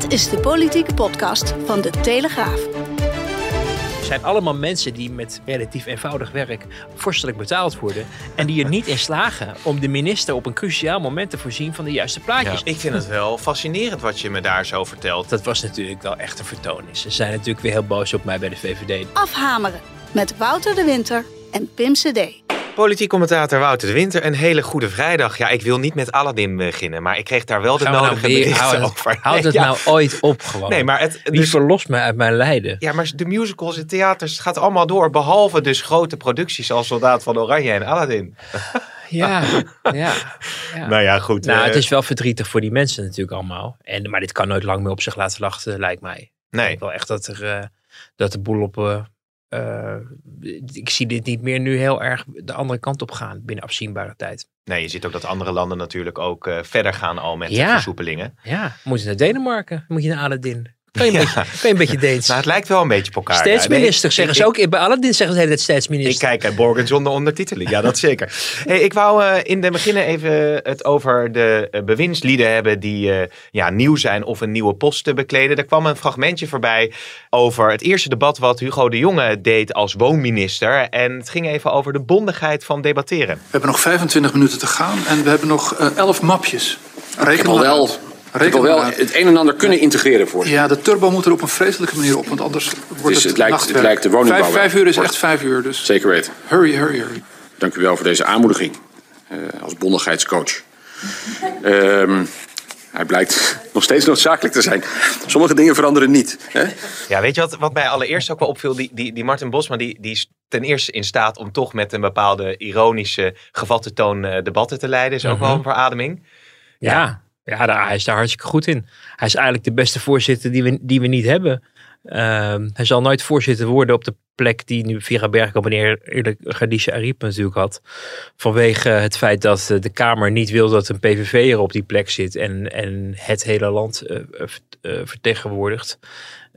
Dit is de politieke podcast van de Telegraaf. Het zijn allemaal mensen die met relatief eenvoudig werk vorstelijk betaald worden. En die er niet in slagen om de minister op een cruciaal moment te voorzien van de juiste plaatjes. Ik vind het wel fascinerend wat je me daar zo vertelt. Dat was natuurlijk wel echt een vertoning. Ze zijn natuurlijk weer heel boos op mij bij de VVD. Afhameren met Wouter de Winter en Pim CD. Politiek commentator Wouter de Winter, een hele goede vrijdag. Ja, ik wil niet met Aladdin beginnen, maar ik kreeg daar wel de nou nodige weer- berichten hou het- over. Houd Nee, het ja. nou ooit op gewoon. Nee, maar het, Wie dus, verlost mij uit mijn lijden? ja, maar de musicals en theaters het gaat allemaal door, behalve dus grote producties als Soldaat van Oranje en Aladdin. Ja, ja. ja. Nou ja, goed. Nou, eh, het is wel verdrietig voor die mensen natuurlijk allemaal. En, maar dit kan nooit lang meer op zich laten wachten, lijkt mij. Ik nee. denk wel echt dat, er, eh, dat de boel op... eh, eh, ik zie dit niet meer nu heel erg de andere kant op gaan binnen afzienbare tijd. nee, je ziet ook dat andere landen natuurlijk ook eh, verder gaan al met Ja. versoepelingen. Ja, moet je naar Denemarken, moet je naar Aladdin. Kan je een, Ja. beetje, kan je een beetje Deens. Nou, het lijkt wel een beetje op elkaar. Staatsminister nee, zeggen ik- ze ook. Bij Aladdin zeggen ze hele tijd Ik staatsminister. kijk naar Borgen zonder ondertiteling. Ja, dat zeker. Hey, ik wou eh, in de beginnen even het over de eh, bewindslieden hebben die eh, ja, nieuw zijn of een nieuwe post te bekleden. Er kwam een fragmentje voorbij over het eerste debat wat Hugo de Jonge deed als woonminister. En het ging even over de bondigheid van debatteren. We hebben nog 25 minuten te gaan en we hebben nog eh, 11 mapjes. Reken Ik heb al maar wel, ik maar wel uit. het een en ander kunnen integreren voor. Ja, de turbo moet er op een vreselijke manier op, want anders wordt is- het, het lijkt- nachtwerk. het lijkt de woningbouw Vijf, wel. vijf uur is Wordt- echt vijf uur, dus Zeker weten. hurry, hurry, hurry. Dank u wel voor deze aanmoediging eh, als bondigheidscoach. Ehm, hij blijkt nog steeds noodzakelijk te zijn. Sommige dingen veranderen niet. Hè? Ja, weet je wat, wat mij allereerst ook wel opviel? Die, die, die Martin Bosma die, die is ten eerste in staat om toch met een bepaalde ironische, gevatte toon eh, debatten te leiden. Is ook wel een verademing. Ja, ja daar, hij is daar hartstikke goed in. Hij is eigenlijk de beste voorzitter die we, die we niet hebben. Ehm, hij zal nooit voorzitter worden op de plek die nu Vera Bergkamp en eer- eerlijk Khadija Ariep natuurlijk had. Vanwege het feit dat eh, de Kamer niet wil dat een PVV'er op die plek zit en, en het hele land eh, eh, vert- vertegenwoordigt.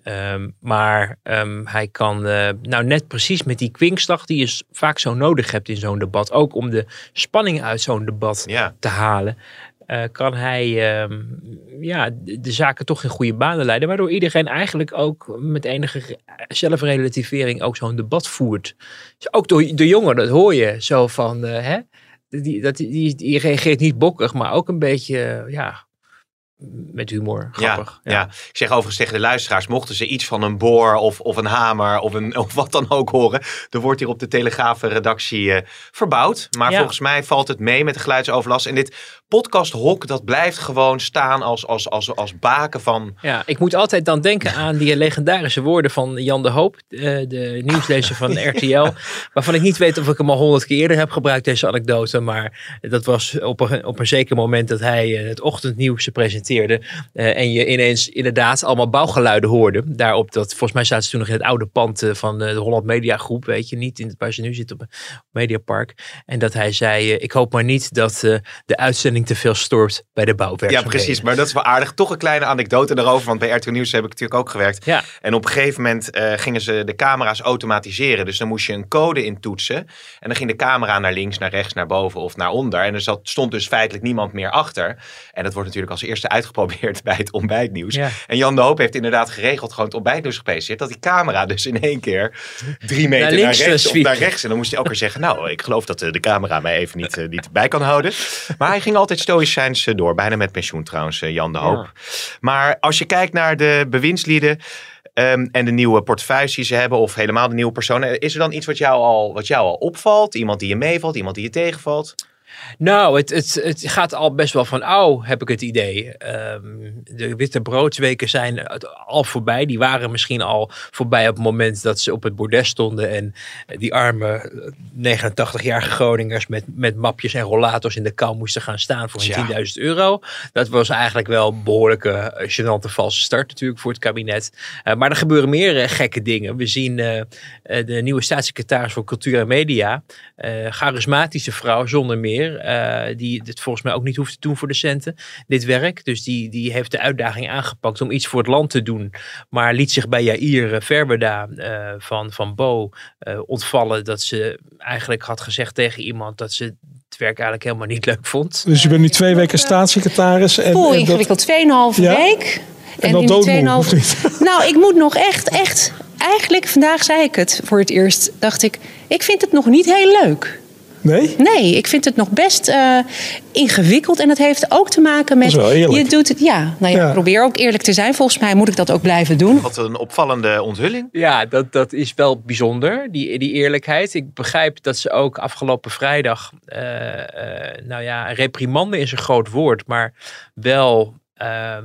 Ehm, maar ehm, hij kan nou net precies met die kwinkslag die je vaak zo nodig hebt in zo'n debat. Ook om de spanning uit zo'n debat Ja. te halen. Eh, kan hij ehm, ja, de, zaken toch in goede banen leiden. Waardoor iedereen eigenlijk ook met enige re- zelfrelativering ook zo'n debat voert. Dus ook door de jongeren, dat hoor je zo van. eh, hè? Die, dat, die, reageert niet bokkig, maar ook een beetje ja, met humor. Grappig. Ja, ja. ik zeg overigens tegen de luisteraars, mochten ze iets van een boor of, of een hamer of, een, of wat dan ook horen, er wordt hier op de Telegraaf-redactie eh, verbouwd. Maar Ja. volgens mij valt het mee met de geluidsoverlast. En dit podcasthok, dat blijft gewoon staan als, als, als, als baken van... Ja, ik moet altijd dan denken aan die legendarische woorden van Jan de Hoop, eh, de nieuwslezer van RTL. Waarvan ik niet weet of ik hem al honderd keer eerder heb gebruikt, deze anekdote. Maar dat was op een, op een zeker moment dat hij eh, het ochtendnieuws presenteerde. Eh, en je ineens inderdaad allemaal bouwgeluiden hoorde. Daarop dat, volgens mij zaten ze toen nog in het oude pand eh, van eh, de Holland Media Groep. Weet je, niet in het waar ze nu zitten op het Mediapark. En dat hij zei, ik hoop maar niet dat de uitzending te veel stort bij de Ja, bouwwerkzaamheden. precies. Maar dat is wel aardig. Toch een kleine anekdote daarover, want bij RTL Nieuws heb ik natuurlijk ook gewerkt. Ja. En op een gegeven moment gingen ze de camera's automatiseren. Dus dan moest je een code intoetsen. En dan ging de camera naar links, naar rechts, naar boven of naar onder. En er zat, stond dus feitelijk niemand meer achter. En dat wordt natuurlijk als eerste uitgeprobeerd bij het ontbijtnieuws. Ja. En Jan de Hoop heeft inderdaad geregeld gewoon het ontbijtnieuws gepresenteerd. Dat die camera dus in één keer drie meter naar, rechts of naar zwiept. rechts. En dan moest hij elke keer zeggen, nou, ik geloof dat eh, de camera mij even niet, eh, niet bij kan houden. Maar hij ging altijd stoïcijns eh, door. Bijna met pensioen trouwens, Jan de Hoop. Maar als je kijkt naar de bewindslieden ehm, en de nieuwe portefeuilles die ze hebben, of helemaal de nieuwe personen, is er dan iets wat jou al, wat jou al opvalt? Iemand die je meevalt, iemand die je tegenvalt? Nou, het, het, het gaat al best wel van ouw, heb ik het idee. Ehm, de witte broodsweken zijn al voorbij. Die waren misschien al voorbij op het moment dat ze op het bordes stonden. En die arme 89-jarige Groningers met, met mapjes en rollators in de kou moesten gaan staan voor Tja. een 10.000 euro. Dat was eigenlijk wel een behoorlijke eh, gênante valse start natuurlijk voor het kabinet. Eh, maar er gebeuren meer eh, gekke dingen. We zien eh, eh, de nieuwe staatssecretaris voor Cultuur en Media. eh, charismatische vrouw zonder meer. Eh, die het volgens mij ook niet hoeft te doen voor de centen. Dit werk. Dus die, die heeft de uitdaging aangepakt om iets voor het land te doen. Maar liet zich bij Jair eh, Verbeda eh, van, van Bo eh, ontvallen. Dat ze eigenlijk had gezegd tegen iemand dat ze het werk eigenlijk helemaal niet leuk vond. Dus je bent nu twee weken staatssecretaris. En, en ingewikkeld. 2,5 Ja? week. En wel in die doodmoe, 2,5 of niet? Nou, ik moet nog echt, echt... Eigenlijk, vandaag zei ik het voor het eerst. Dacht ik, ik vind het nog niet heel leuk. Nee? Nee, ik vind het nog best eh, ingewikkeld. En dat heeft ook te maken met... Dat is wel eerlijk. Je doet het, ja. Nou ja, probeer ook eerlijk te zijn. Volgens mij moet ik dat ook blijven doen. Wat een opvallende onthulling. Ja, dat, dat is wel bijzonder, die, die eerlijkheid. Ik begrijp dat ze ook afgelopen vrijdag, eh, eh, nou ja, reprimande is een groot woord, maar wel ehm,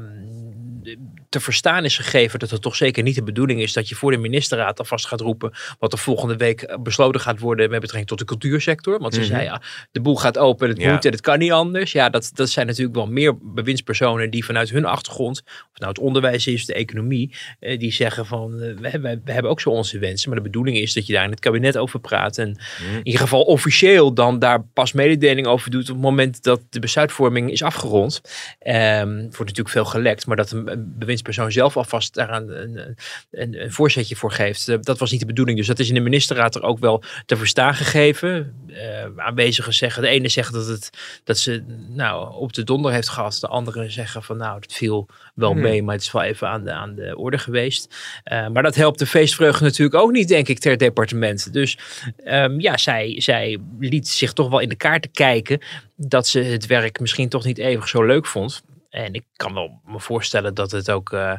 te verstaan is gegeven dat het toch zeker niet de bedoeling is dat je voor de ministerraad alvast gaat roepen wat er volgende week eh, besloten gaat worden met betrekking tot de cultuursector. Want ze Mhm. zei, ja, de boel gaat open, het Ja. moet en het kan niet anders. Ja, dat, dat zijn natuurlijk wel meer bewindspersonen die vanuit hun achtergrond, of het nou het onderwijs is, de economie, eh, die zeggen van, eh, we, hebben- we hebben ook zo onze wensen, maar de bedoeling is dat je daar in het kabinet over praat en in ieder geval officieel dan daar pas mededeling over doet op het moment dat de besluitvorming is afgerond. Ehm wordt natuurlijk veel gelekt, maar dat een een bewindspersoon zelf alvast daar een, een, een, voorzetje voor geeft, eh, dat was niet de bedoeling. Dus dat is in de ministerraad er ook wel te verstaan gegeven. Eh, aanwezigen zeggen, de ene zegt dat, het, dat ze nou, op de donder heeft gehad, de andere zeggen van nou, het viel wel Hmm. mee, maar het is wel even aan de, aan de orde geweest. Eh, maar dat helpt de feestvreugde natuurlijk ook niet, denk ik, ter departement. Dus Ehm, ja, zij, zij liet zich toch wel in de kaarten kijken dat ze het werk misschien toch niet eeuwig zo leuk vond. En ik kan wel me voorstellen dat het ook eh,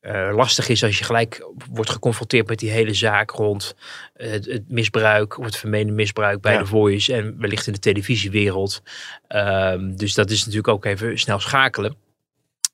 eh, lastig is als je gelijk wordt geconfronteerd met die hele zaak rond het, het misbruik of het vermeende misbruik bij Ja. de Voice en wellicht in de televisiewereld. Ehm, dus dat is natuurlijk ook even snel schakelen.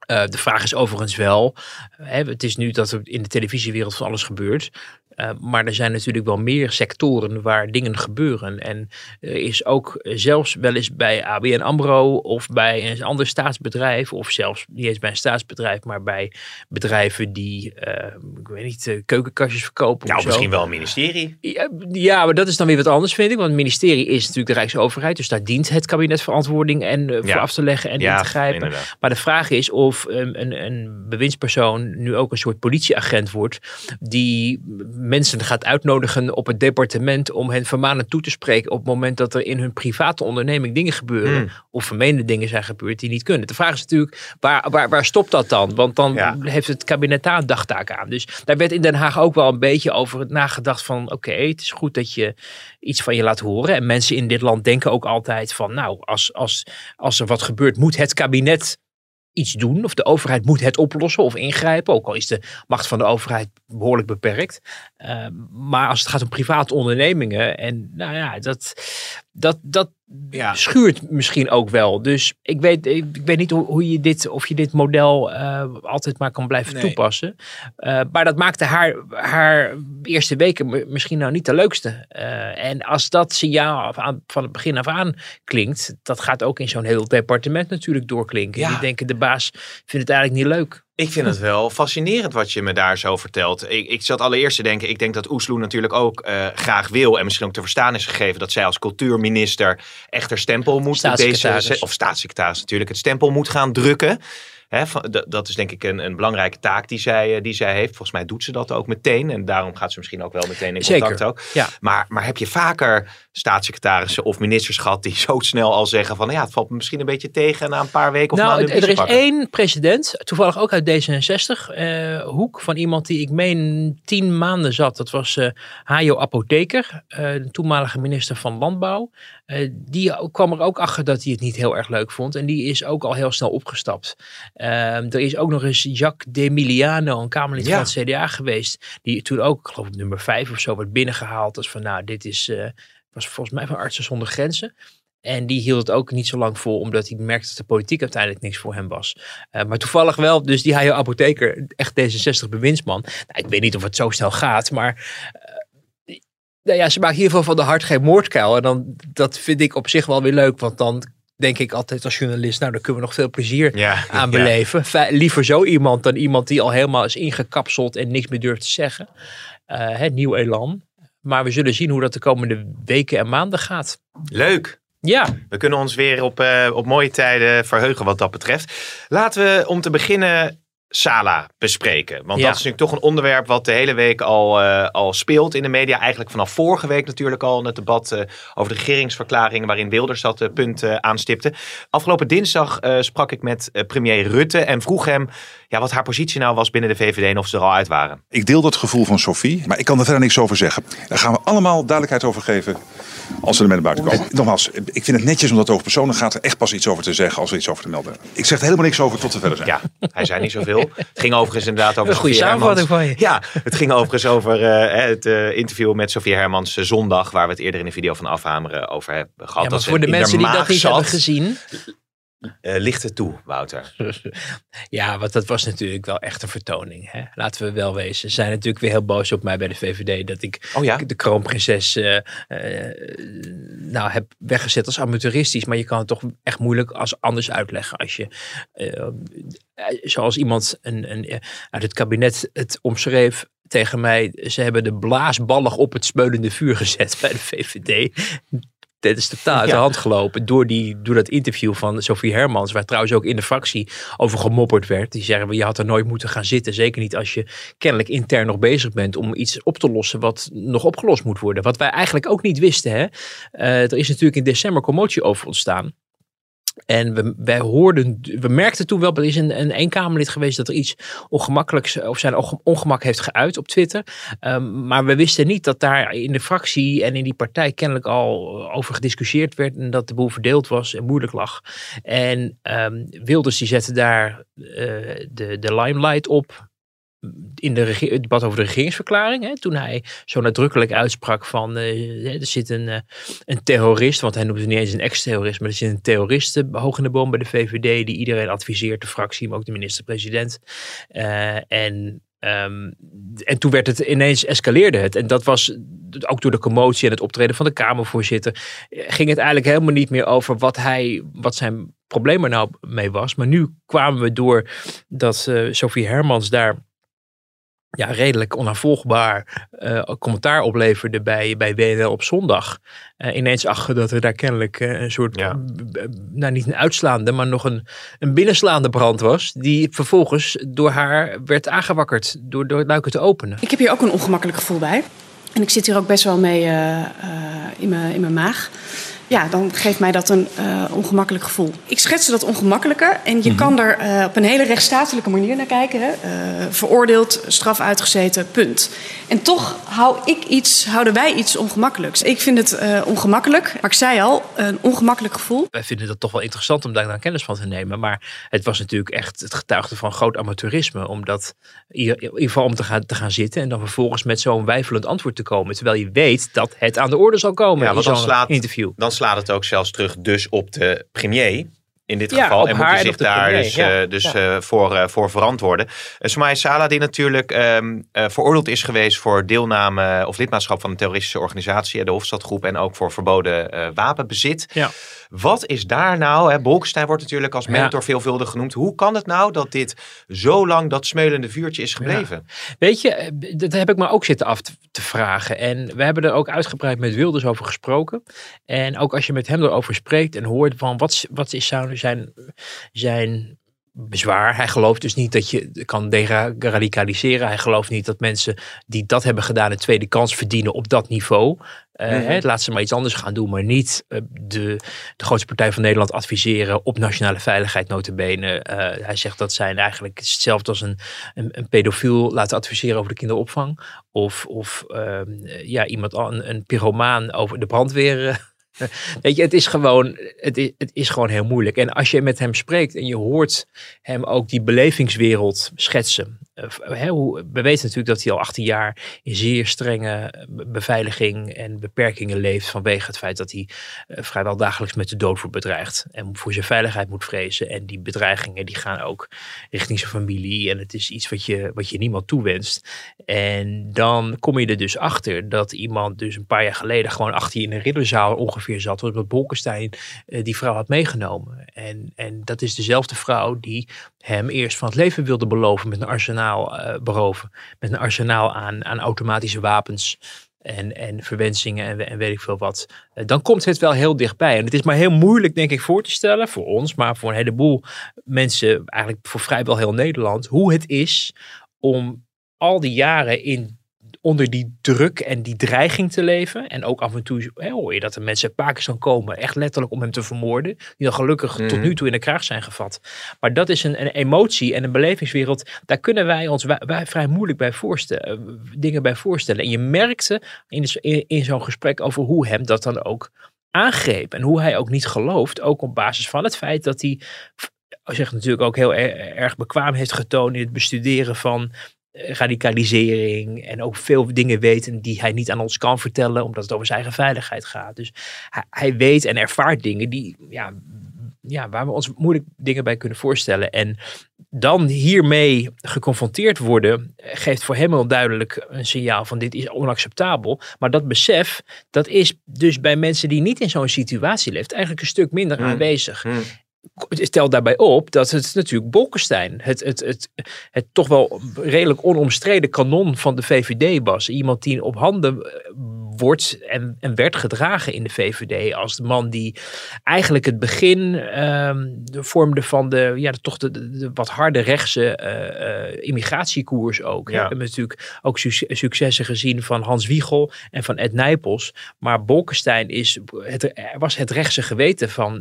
Eh, de vraag is overigens wel, hè, het is nu dat er in de televisiewereld van alles gebeurt. Eh, maar er zijn natuurlijk wel meer sectoren waar dingen gebeuren. En er is ook eh, zelfs wel eens bij ABN AMRO of bij een ander staatsbedrijf, of zelfs niet eens bij een staatsbedrijf, maar bij bedrijven die, eh, ik weet niet, keukenkastjes verkopen. Nou, of zo. misschien wel een ministerie. Ja, ja, maar dat is dan weer wat anders, vind ik. Want het ministerie is natuurlijk de Rijksoverheid. Dus daar dient het kabinet verantwoording en, voor Ja. af te leggen en in te grijpen. inderdaad. Maar de vraag is of um, een, een bewindspersoon nu ook een soort politieagent wordt. Die mensen gaat uitnodigen op het departement om hen vermanend toe te spreken. op het moment dat er in hun private onderneming dingen gebeuren. Hmm. of vermeende dingen zijn gebeurd die niet kunnen. De vraag is natuurlijk, waar, waar, waar stopt dat dan? Want dan Ja. heeft het kabinet daar een dagtaak aan. Dus daar werd in Den Haag ook wel een beetje over nagedacht van... oké, het is goed dat je iets van je laat horen. En mensen in dit land denken ook altijd van... nou, als, als, als er wat gebeurt, moet het kabinet iets doen. Of de overheid moet het oplossen of ingrijpen. Ook al is de macht van de overheid behoorlijk beperkt. Uh, maar als het gaat om private ondernemingen... en nou ja, dat, dat, dat Ja. schuurt misschien ook wel. Dus ik weet, ik, weet niet hoe, hoe je dit, of je dit model uh, altijd maar kan blijven Nee. toepassen. Uh, maar dat maakte haar, haar eerste weken misschien nou niet de leukste. Uh, en als dat signaal aan, van het begin af aan klinkt, dat gaat ook in zo'n heel departement natuurlijk doorklinken. Ja. Die denken, de baas vindt het eigenlijk niet leuk. Ik vind het wel fascinerend wat je me daar zo vertelt. Ik, ik zat allereerst te denken, ik denk dat Oesloe natuurlijk ook uh, graag wil en misschien ook te verstaan is gegeven dat zij als cultuurminister echt haar stempel moet, deze, of staatssecretaris natuurlijk, het stempel moet gaan drukken. Van, dat, is denk ik een, een belangrijke taak die zij, uh, die zij heeft. Volgens mij doet ze dat ook meteen en daarom gaat ze misschien ook wel meteen in contact Zeker. ook. Ja. Maar, maar heb je vaker staatssecretarissen of ministers gehad die zo snel al zeggen van ja, het valt me misschien een beetje tegen na een paar weken of nou, maanden er is pakken. één president, toevallig ook uit D66, uh, hoek van iemand die ik meen tien maanden zat. Dat was uh, Hajo Apotheker, uh, de toenmalige minister van Landbouw. Uh, die kwam er ook achter dat hij het niet heel erg leuk vond. En die is ook al heel snel opgestapt. Uh, er is ook nog eens Jacques D'Emiliano, een Kamerlid Ja. van het CDA geweest. Die toen ook, ik geloof ik, nummer vijf of zo werd binnengehaald. Dus van nou, dit is, uh, was volgens mij van Artsen zonder Grenzen. En die hield het ook niet zo lang vol, omdat hij merkte dat de politiek uiteindelijk niks voor hem was. Uh, maar toevallig wel, dus die Hajo Apotheker, echt D66 bewindsman. Nou, ik weet niet of het zo snel gaat, maar nou ja, ze maken in ieder geval van de hart geen moordkuil. En dan, dat vind ik op zich wel weer leuk, want dan denk ik altijd als journalist, nou, daar kunnen we nog veel plezier Ja, aan ja. beleven. Liever zo iemand dan iemand die al helemaal is ingekapseld en niks meer durft te zeggen. Uh, hè, nieuw elan. Maar we zullen zien hoe dat de komende weken en maanden gaat. Leuk. Ja, We kunnen ons weer op, eh, op mooie tijden verheugen wat dat betreft. Laten we om te beginnen Sala bespreken. Want Ja. dat is natuurlijk toch een onderwerp wat de hele week al, eh, al speelt in de media. Eigenlijk vanaf vorige week natuurlijk al in het debat eh, over de regeringsverklaring waarin Wilders dat eh, punt aanstipte. Afgelopen dinsdag sprak ik met premier Rutte en vroeg hem ja, wat haar positie nou was binnen de VVD en of ze er al uit waren. Ik deel dat gevoel van Sophie, maar ik kan er verder niks over zeggen. Daar gaan we allemaal duidelijkheid over geven als we ermee naar buiten komen. Nogmaals, ik vind het netjes omdat het over personen gaat er echt pas iets over te zeggen als we iets over te melden hebben. Ik zeg er helemaal niks over tot we verder zijn. Ja, hij zei niet zoveel. Het ging overigens inderdaad over Een goede samenvatting Hermans. van je. Ja, het ging overigens over eh, het eh, interview met Sofie Hermans eh, zondag, waar we het eerder in de video van Afhameren over hebben gehad. ja maar Dat ze voor de mensen die dat niet zat. hebben gezien. Ligt het toe, Wouter? Ja, want dat was natuurlijk wel echt een vertoning. Hè? Laten we wel wezen. Ze zijn natuurlijk weer heel boos op mij bij de VVD. Dat ik Oh ja? de kroonprinses eh, eh, nou, heb weggezet als amateuristisch. Maar je kan het toch echt moeilijk als anders uitleggen. Als je, zoals iemand een, een, uit het kabinet het omschreef tegen mij. Ze hebben de blaasballig op het smeulende vuur gezet bij de VVD. Dit is totaal uit de hand gelopen door, die, door dat interview van Sophie Hermans. Waar trouwens ook in de fractie over gemopperd werd. Die zeggen, je had er nooit moeten gaan zitten. Zeker niet als je kennelijk intern nog bezig bent om iets op te lossen wat nog opgelost moet worden. Wat wij eigenlijk ook niet wisten. Hè? Eh, er is natuurlijk in december commotie over ontstaan. En we, wij hoorden, we merkten toen wel, er is een, een eenkamerlid geweest dat er iets ongemakkelijks of zijn onge- ongemak heeft geuit op Twitter. Um, maar we wisten niet dat daar in de fractie en in die partij kennelijk al over gediscussieerd werd en dat de boel verdeeld was en moeilijk lag. En um, Wilders die zette daar uh, de, de limelight op in de het debat over de regeringsverklaring, hè, toen hij zo nadrukkelijk uitsprak van uh, er zit een, uh, een terrorist, want hij noemde het niet eens een ex-terrorist, maar er zit een terrorist uh, hoog in de boom bij de VVD die iedereen adviseert, de fractie, maar ook de minister-president. En Um, en toen werd het ineens escaleerde het. En dat was ook door de commotie en het optreden van de Kamervoorzitter. Ging het eigenlijk helemaal niet meer over wat hij, wat zijn probleem er nou mee was. Maar nu kwamen we door dat Sophie Hermans daar ja, redelijk onafvolgbaar uh, commentaar opleverde bij, bij WNL op zondag. Uh, ineens achter dat er daar kennelijk uh, een soort, Ja. nou niet een uitslaande, maar nog een, een binnenslaande brand was. Die vervolgens door haar werd aangewakkerd door, door het luiken te openen. Ik heb hier ook een ongemakkelijk gevoel bij. En ik zit hier ook best wel mee uh, in, mijn, in mijn maag. Ja, dan geeft mij dat een uh, ongemakkelijk gevoel. Ik schetste dat ongemakkelijke en je mm -hmm. kan er uh, op een hele rechtsstatelijke manier naar kijken. Hè? Uh, veroordeeld, straf uitgezeten, punt. En toch hou ik iets, houden wij iets ongemakkelijks. Ik vind het uh, ongemakkelijk, maar ik zei al, een ongemakkelijk gevoel. Wij vinden dat toch wel interessant om daar dan kennis van te nemen. Maar het was natuurlijk echt, het getuigde van groot amateurisme. Om dat in ieder geval om te gaan, te gaan zitten en dan vervolgens met zo'n wijfelend antwoord te komen. Terwijl je weet dat het aan de orde zal komen ja, in zo'n interview. Dan slaat het ook zelfs terug dus op de premier in dit Ja, geval. en moet hij zich daar premier, dus, ja. eh, dus Ja. eh, voor, eh, voor verantwoorden. Uh, Soumaïa Sala die natuurlijk eh, veroordeeld is geweest voor deelname of lidmaatschap van een terroristische organisatie, de Hofstadgroep, en ook voor verboden wapenbezit. Ja. Wat is daar nou, hè, Bolkestein wordt natuurlijk als mentor veelvuldig genoemd. Hoe kan het nou dat dit zo lang dat smeulende vuurtje is gebleven? Weet je, dat heb ik me ook zitten af te, vragen. En we hebben er ook uitgebreid met Wilders over gesproken. En ook als je met hem erover spreekt en hoort van wat, wat is zou zijn, zijn bezwaar. Hij gelooft dus niet dat je kan deradicaliseren. Hij gelooft niet dat mensen die dat hebben gedaan een tweede kans verdienen op dat niveau. Uh, hè, laat ze maar iets anders gaan doen, maar niet uh, de, de grootste partij van Nederland adviseren op nationale veiligheid notabene. Uh, hij zegt dat zijn eigenlijk hetzelfde als een, een, een pedofiel laten adviseren over de kinderopvang. Of, of ja, iemand, een, een pyromaan over de brandweer Weet je, het is, gewoon, het, is, het is gewoon heel moeilijk. En als je met hem spreekt en je hoort hem ook die belevingswereld schetsen. Hoe, we weten natuurlijk dat hij al 18 jaar in zeer strenge beveiliging en beperkingen leeft vanwege het feit dat hij uh, vrijwel dagelijks met de dood wordt bedreigd en voor zijn veiligheid moet vrezen. En die bedreigingen die gaan ook richting zijn familie en het is iets wat je, wat je niemand toewenst. En dan kom je er dus achter dat iemand dus een paar jaar geleden gewoon achter je in een ridderzaal ongeveer zat, omdat Bolkestein die vrouw had meegenomen. En, en dat is dezelfde vrouw die hem eerst van het leven wilde beloven met een arsenaal uh, beroven. Met een arsenaal aan, aan automatische wapens en, en verwensingen en, weet ik veel wat. Uh, dan komt het wel heel dichtbij. En het is maar heel moeilijk, denk ik, voor te stellen, voor ons, maar voor een heleboel mensen, eigenlijk voor vrijwel heel Nederland, hoe het is om al die jaren in onder die druk en die dreiging te leven. En ook af en toe hè, hoor je dat er mensen uit Pakistan komen, echt letterlijk om hem te vermoorden. Die dan gelukkig mm. tot nu toe in de kraag zijn gevat. Maar dat is een, een, emotie en een belevingswereld. Daar kunnen wij ons wij, wij vrij moeilijk bij voorstellen, dingen bij voorstellen. En je merkte in, in, in zo'n gesprek over hoe hem dat dan ook aangreep. En hoe hij ook niet gelooft. Ook op basis van het feit dat hij zich natuurlijk ook heel erg bekwaam heeft getoond in het bestuderen van radicalisering en ook veel dingen weten die hij niet aan ons kan vertellen, omdat het over zijn eigen veiligheid gaat. Dus hij, hij weet en ervaart dingen die, ja, ja, waar we ons moeilijk dingen bij kunnen voorstellen. En dan hiermee geconfronteerd worden, geeft voor hem wel duidelijk een signaal van dit is onacceptabel. Maar dat besef, dat is dus bij mensen die niet in zo'n situatie leeft, eigenlijk een stuk minder Hmm. aanwezig. Stel daarbij op dat het natuurlijk Bolkestein, het, het, het, het toch wel redelijk onomstreden kanon van de VVD was. Iemand die op handen wordt en, en werd gedragen in de VVD als de man die eigenlijk het begin um, vormde van de, ja, toch de, de, de wat harde rechtse uh, uh, immigratiekoers ook. Ja. We hebben natuurlijk ook su successen gezien van Hans Wiegel en van Ed Nijpels. Maar Bolkestein is het, was het rechtse geweten van uh,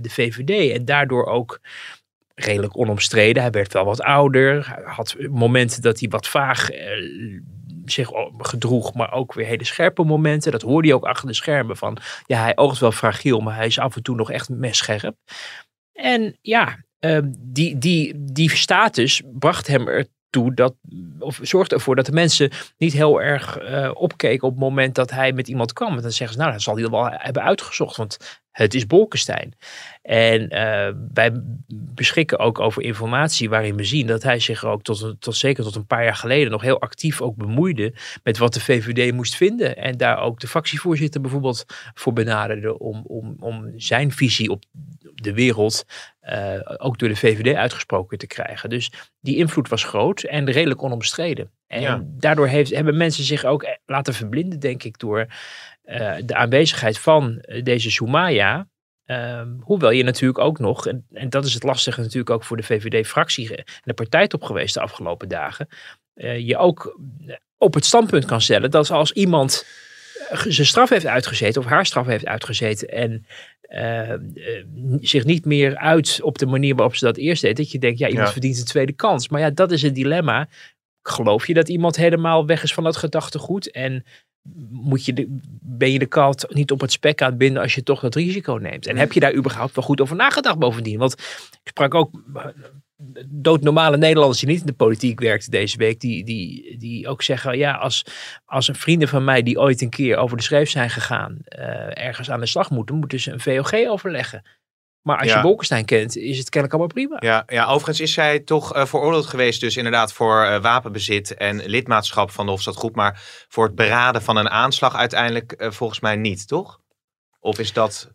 de VVD. En daardoor ook redelijk onomstreden. Hij werd wel wat ouder. Had momenten dat hij wat vaag uh, zich gedroeg, maar ook weer hele scherpe momenten. Dat hoorde je ook achter de schermen van, ja, hij oogt wel fragiel, maar hij is af en toe nog echt messcherp. En ja, uh, die, die, die status bracht hem er toe dat, of zorgde ervoor dat de mensen niet heel erg uh, opkeken op het moment dat hij met iemand kwam. En dan zeggen ze, nou, dat zal hij wel hebben uitgezocht, want het is Bolkestein. En uh, wij beschikken ook over informatie waarin we zien dat hij zich ook tot, tot zeker tot een paar jaar geleden nog heel actief ook bemoeide met wat de VVD moest vinden. En daar ook de fractievoorzitter bijvoorbeeld voor benaderde om, om, om zijn visie op de wereld uh, ook door de VVD uitgesproken te krijgen. Dus die invloed was groot en redelijk onomstreden. En ja. daardoor heeft, hebben mensen zich ook laten verblinden, denk ik, door uh, de aanwezigheid van deze Soumaya. Um, hoewel je natuurlijk ook nog, en, en, dat is het lastige natuurlijk ook voor de VVD-fractie en de partijtop geweest de afgelopen dagen, uh, je ook op het standpunt kan stellen dat als iemand zijn straf heeft uitgezeten of haar straf heeft uitgezeten en uh, zich niet meer uit op de manier waarop ze dat eerst deed, dat je denkt, ja, iemand ja. verdient een tweede kans. Maar ja, dat is het dilemma. Geloof je dat iemand helemaal weg is van dat gedachtegoed en moet je de, ben je de kat niet op het spek aan het binden als je toch dat risico neemt? En heb je daar überhaupt wel goed over nagedacht bovendien? Want ik sprak ook doodnormale Nederlanders die niet in de politiek werkten deze week, die, die, die ook zeggen, ja, als, als een vrienden van mij die ooit een keer over de schreef zijn gegaan, uh, ergens aan de slag moeten, moeten ze een VOG overleggen. Maar als ja. je Bolkestein kent, is het kennelijk allemaal prima. Ja, ja overigens is zij toch uh, veroordeeld geweest, dus inderdaad voor uh, wapenbezit en lidmaatschap van de Hofstadgroep. Maar voor het beraden van een aanslag uiteindelijk uh, volgens mij niet, toch? Of is dat...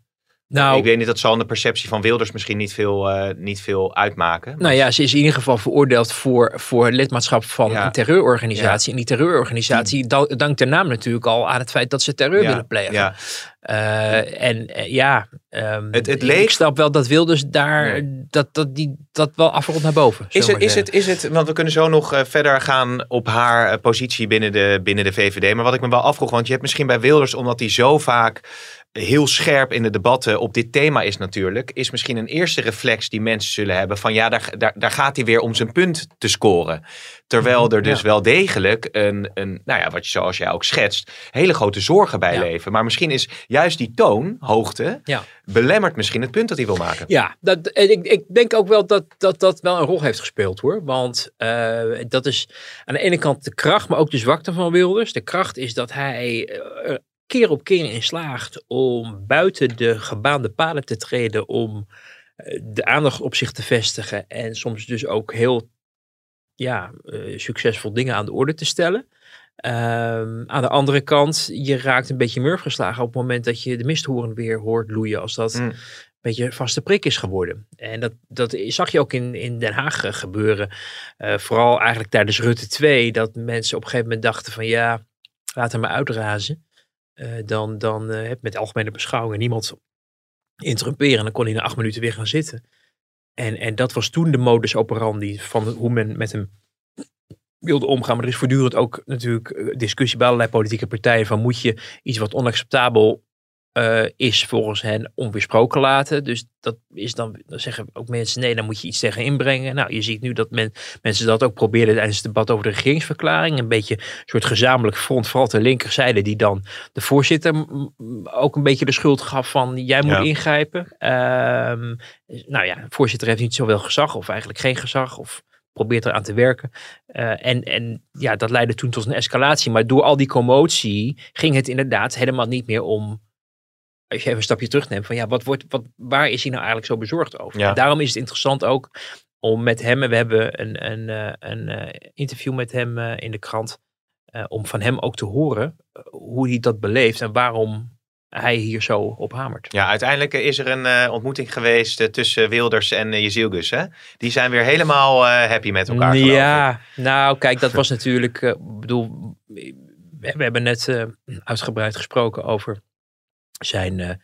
Nou, ik weet niet, dat zal in de perceptie van Wilders misschien niet veel, niet veel uitmaken. Nou ja, ze is in ieder geval veroordeeld voor, voor lidmaatschap van ja. een terreurorganisatie. Ja. En die terreurorganisatie dankt de naam natuurlijk al aan het feit dat ze terreur willen plegen. Uh, en uh, ja, um, het, het leek... ik snap wel dat Wilders daar nee. dat, dat, die, dat wel afrondt naar boven. Is het, is, het, is het, want we kunnen zo nog uh, verder gaan op haar positie binnen de, binnen de VVD. Maar wat ik me wel afvroeg, want je hebt misschien bij Wilders, omdat hij zo vaak heel scherp in de debatten op dit thema is natuurlijk, is misschien een eerste reflex die mensen zullen hebben van ja, daar, daar, daar gaat hij weer om zijn punt te scoren. Terwijl er dus ja. wel degelijk een, een, nou ja, wat je zoals jij ook schetst, hele grote zorgen bij ja. leven. Maar misschien is juist die toonhoogte Ja. belemmert misschien het punt dat hij wil maken. Ja, dat, en ik, ik denk ook wel dat, dat dat wel een rol heeft gespeeld hoor. Want eh, dat is aan de ene kant de kracht, maar ook de zwakte van Wilders. De kracht is dat hij eh, er keer op keer in slaagt om buiten de gebaande paden te treden. Om eh, de aandacht op zich te vestigen. En soms dus ook heel ja, succesvol dingen aan de orde te stellen. Ehm, aan de andere kant, je raakt een beetje murf geslagen op het moment dat je de misthoorn weer hoort loeien. Als dat Mm. een beetje vaste prik is geworden. En dat, dat zag je ook in, in Den Haag eh, gebeuren. Eh, vooral eigenlijk tijdens Rutte 2. Dat mensen op een gegeven moment dachten van ja, laat hem maar uitrazen. Eh, dan dan heb met algemene beschouwingen niemand interrumperen. En dan kon hij na acht minuten weer gaan zitten. En, en dat was toen de modus operandi van hoe men met hem wilde omgaan. Maar er is voortdurend ook natuurlijk eh, discussie bij allerlei politieke partijen van moet je iets wat onacceptabel eh, is volgens hen onweersproken laten. Dus dat is dan, dan zeggen ook mensen nee, dan moet je iets tegen inbrengen. Nou, je ziet nu dat men, mensen dat ook probeerden tijdens het debat over de regeringsverklaring. Een beetje een soort gezamenlijk front, vooral ter linkerzijde, die dan de voorzitter ook een beetje de schuld gaf van jij moet Ja. ingrijpen. Ehm, nou ja, de voorzitter heeft niet zoveel gezag of eigenlijk geen gezag of probeert eraan te werken. Eh, en, en ja, dat leidde toen tot een escalatie. Maar door al die commotie ging het inderdaad helemaal niet meer om. Als je even een stapje terugneemt, van ja, wat wordt, wat, waar is hij nou eigenlijk zo bezorgd over? Ja. Daarom is het interessant ook om met hem, en we hebben een, een, eh, een eh, interview met hem in de krant, om van hem ook te horen hoe hij dat beleeft en waarom hij hier zo op hamert. Ja, uiteindelijk is er een eh, ontmoeting geweest eh, tussen Wilders en uh, Jezilgus. Hè? Die zijn weer helemaal eh, happy met elkaar. Ja, nou kijk, dat was natuurlijk, eh, ik bedoel, we, we hebben net eh, uitgebreid gesproken over zijn, eh,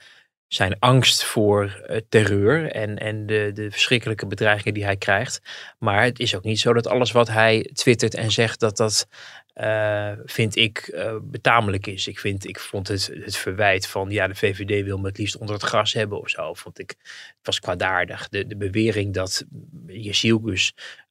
zijn angst voor eh, terreur en, en de, de verschrikkelijke bedreigingen die hij krijgt. Maar het is ook niet zo dat alles wat hij twittert en zegt, dat dat eh, vind ik eh, betamelijk is. Ik, vind, ik vond het, het verwijt van ja, de VVD wil me het liefst onder het gras hebben of zo. Vond ik, het was kwaadaardig. De, de bewering dat Jezielgus uh,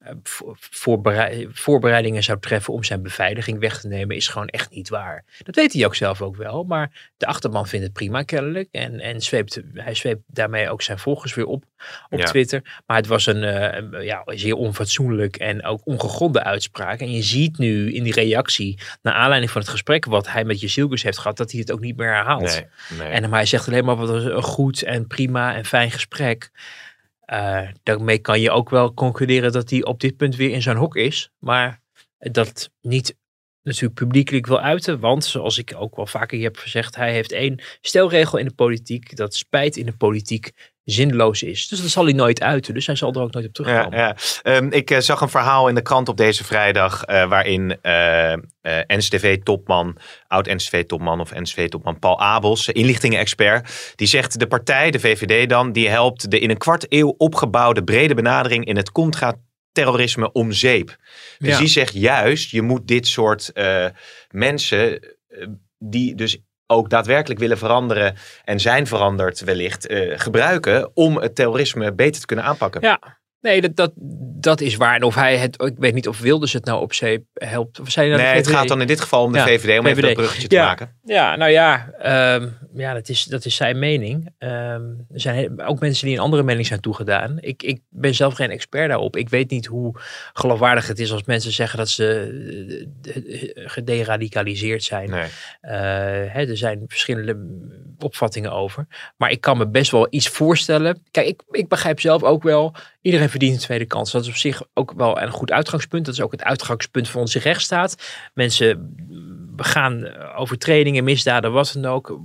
voorberei voorbereidingen zou treffen om zijn beveiliging weg te nemen, is gewoon echt niet waar. Dat weet hij ook zelf ook wel. Maar de achterman vindt het prima kennelijk. En, en zweept, hij zweept daarmee ook zijn volgers weer op op Ja. Twitter. Maar het was een, eh, een, ja, zeer onfatsoenlijk en ook ongegronde uitspraak. En je ziet nu in die reactie, naar aanleiding van het gesprek wat hij met Jezielgus heeft gehad, dat hij het ook niet meer herhaalt. Nee, nee. En maar hij zegt alleen maar wat een goed en prima en fijn gesprek. Uh, daarmee kan je ook wel concluderen dat hij op dit punt weer in zijn hok is. Maar dat niet natuurlijk publiekelijk wil uiten. Want zoals ik ook wel vaker heb gezegd, hij heeft één stelregel in de politiek. Dat spijt in de politiek zinloos is. Dus dat zal hij nooit uiten. Dus hij zal er ook nooit op terugkomen. Ja, ja. Um, ik uh, zag een verhaal in de krant op deze vrijdag. Uh, waarin uh, NCTV-topman, oud-NCTV-topman of NCTV-topman Paul Abels, inlichtingen-expert. Die zegt de partij, de VVD dan, die helpt de in een kwart eeuw opgebouwde brede benadering in het contra terrorisme om zeep. Dus Ja. die zegt juist, je moet dit soort mensen die dus ook daadwerkelijk willen veranderen en zijn veranderd wellicht, uh, gebruiken om het terrorisme beter te kunnen aanpakken. Ja, nee, dat, dat, dat is waar. En of hij het, ik weet niet of Wilders het nou op zeep helpt. Of zei nee, het gaat dan in dit geval om de ja, VVD, om VVD. even dat bruggetje te maken. Ja, nou ja, um, ja dat, is, dat is zijn mening. Um, er zijn ook mensen die een andere mening zijn toegedaan. Ik, ik ben zelf geen expert daarop. Ik weet niet hoe geloofwaardig het is als mensen zeggen dat ze gederadicaliseerd zijn. Nee. Uh, hè, er zijn verschillende opvattingen over. Maar ik kan me best wel iets voorstellen. Kijk, ik, ik begrijp zelf ook wel. Iedereen verdient een tweede kans. Dat is op zich ook wel een goed uitgangspunt. Dat is ook het uitgangspunt van onze rechtsstaat. Mensen begaan overtredingen, misdaden, wat dan ook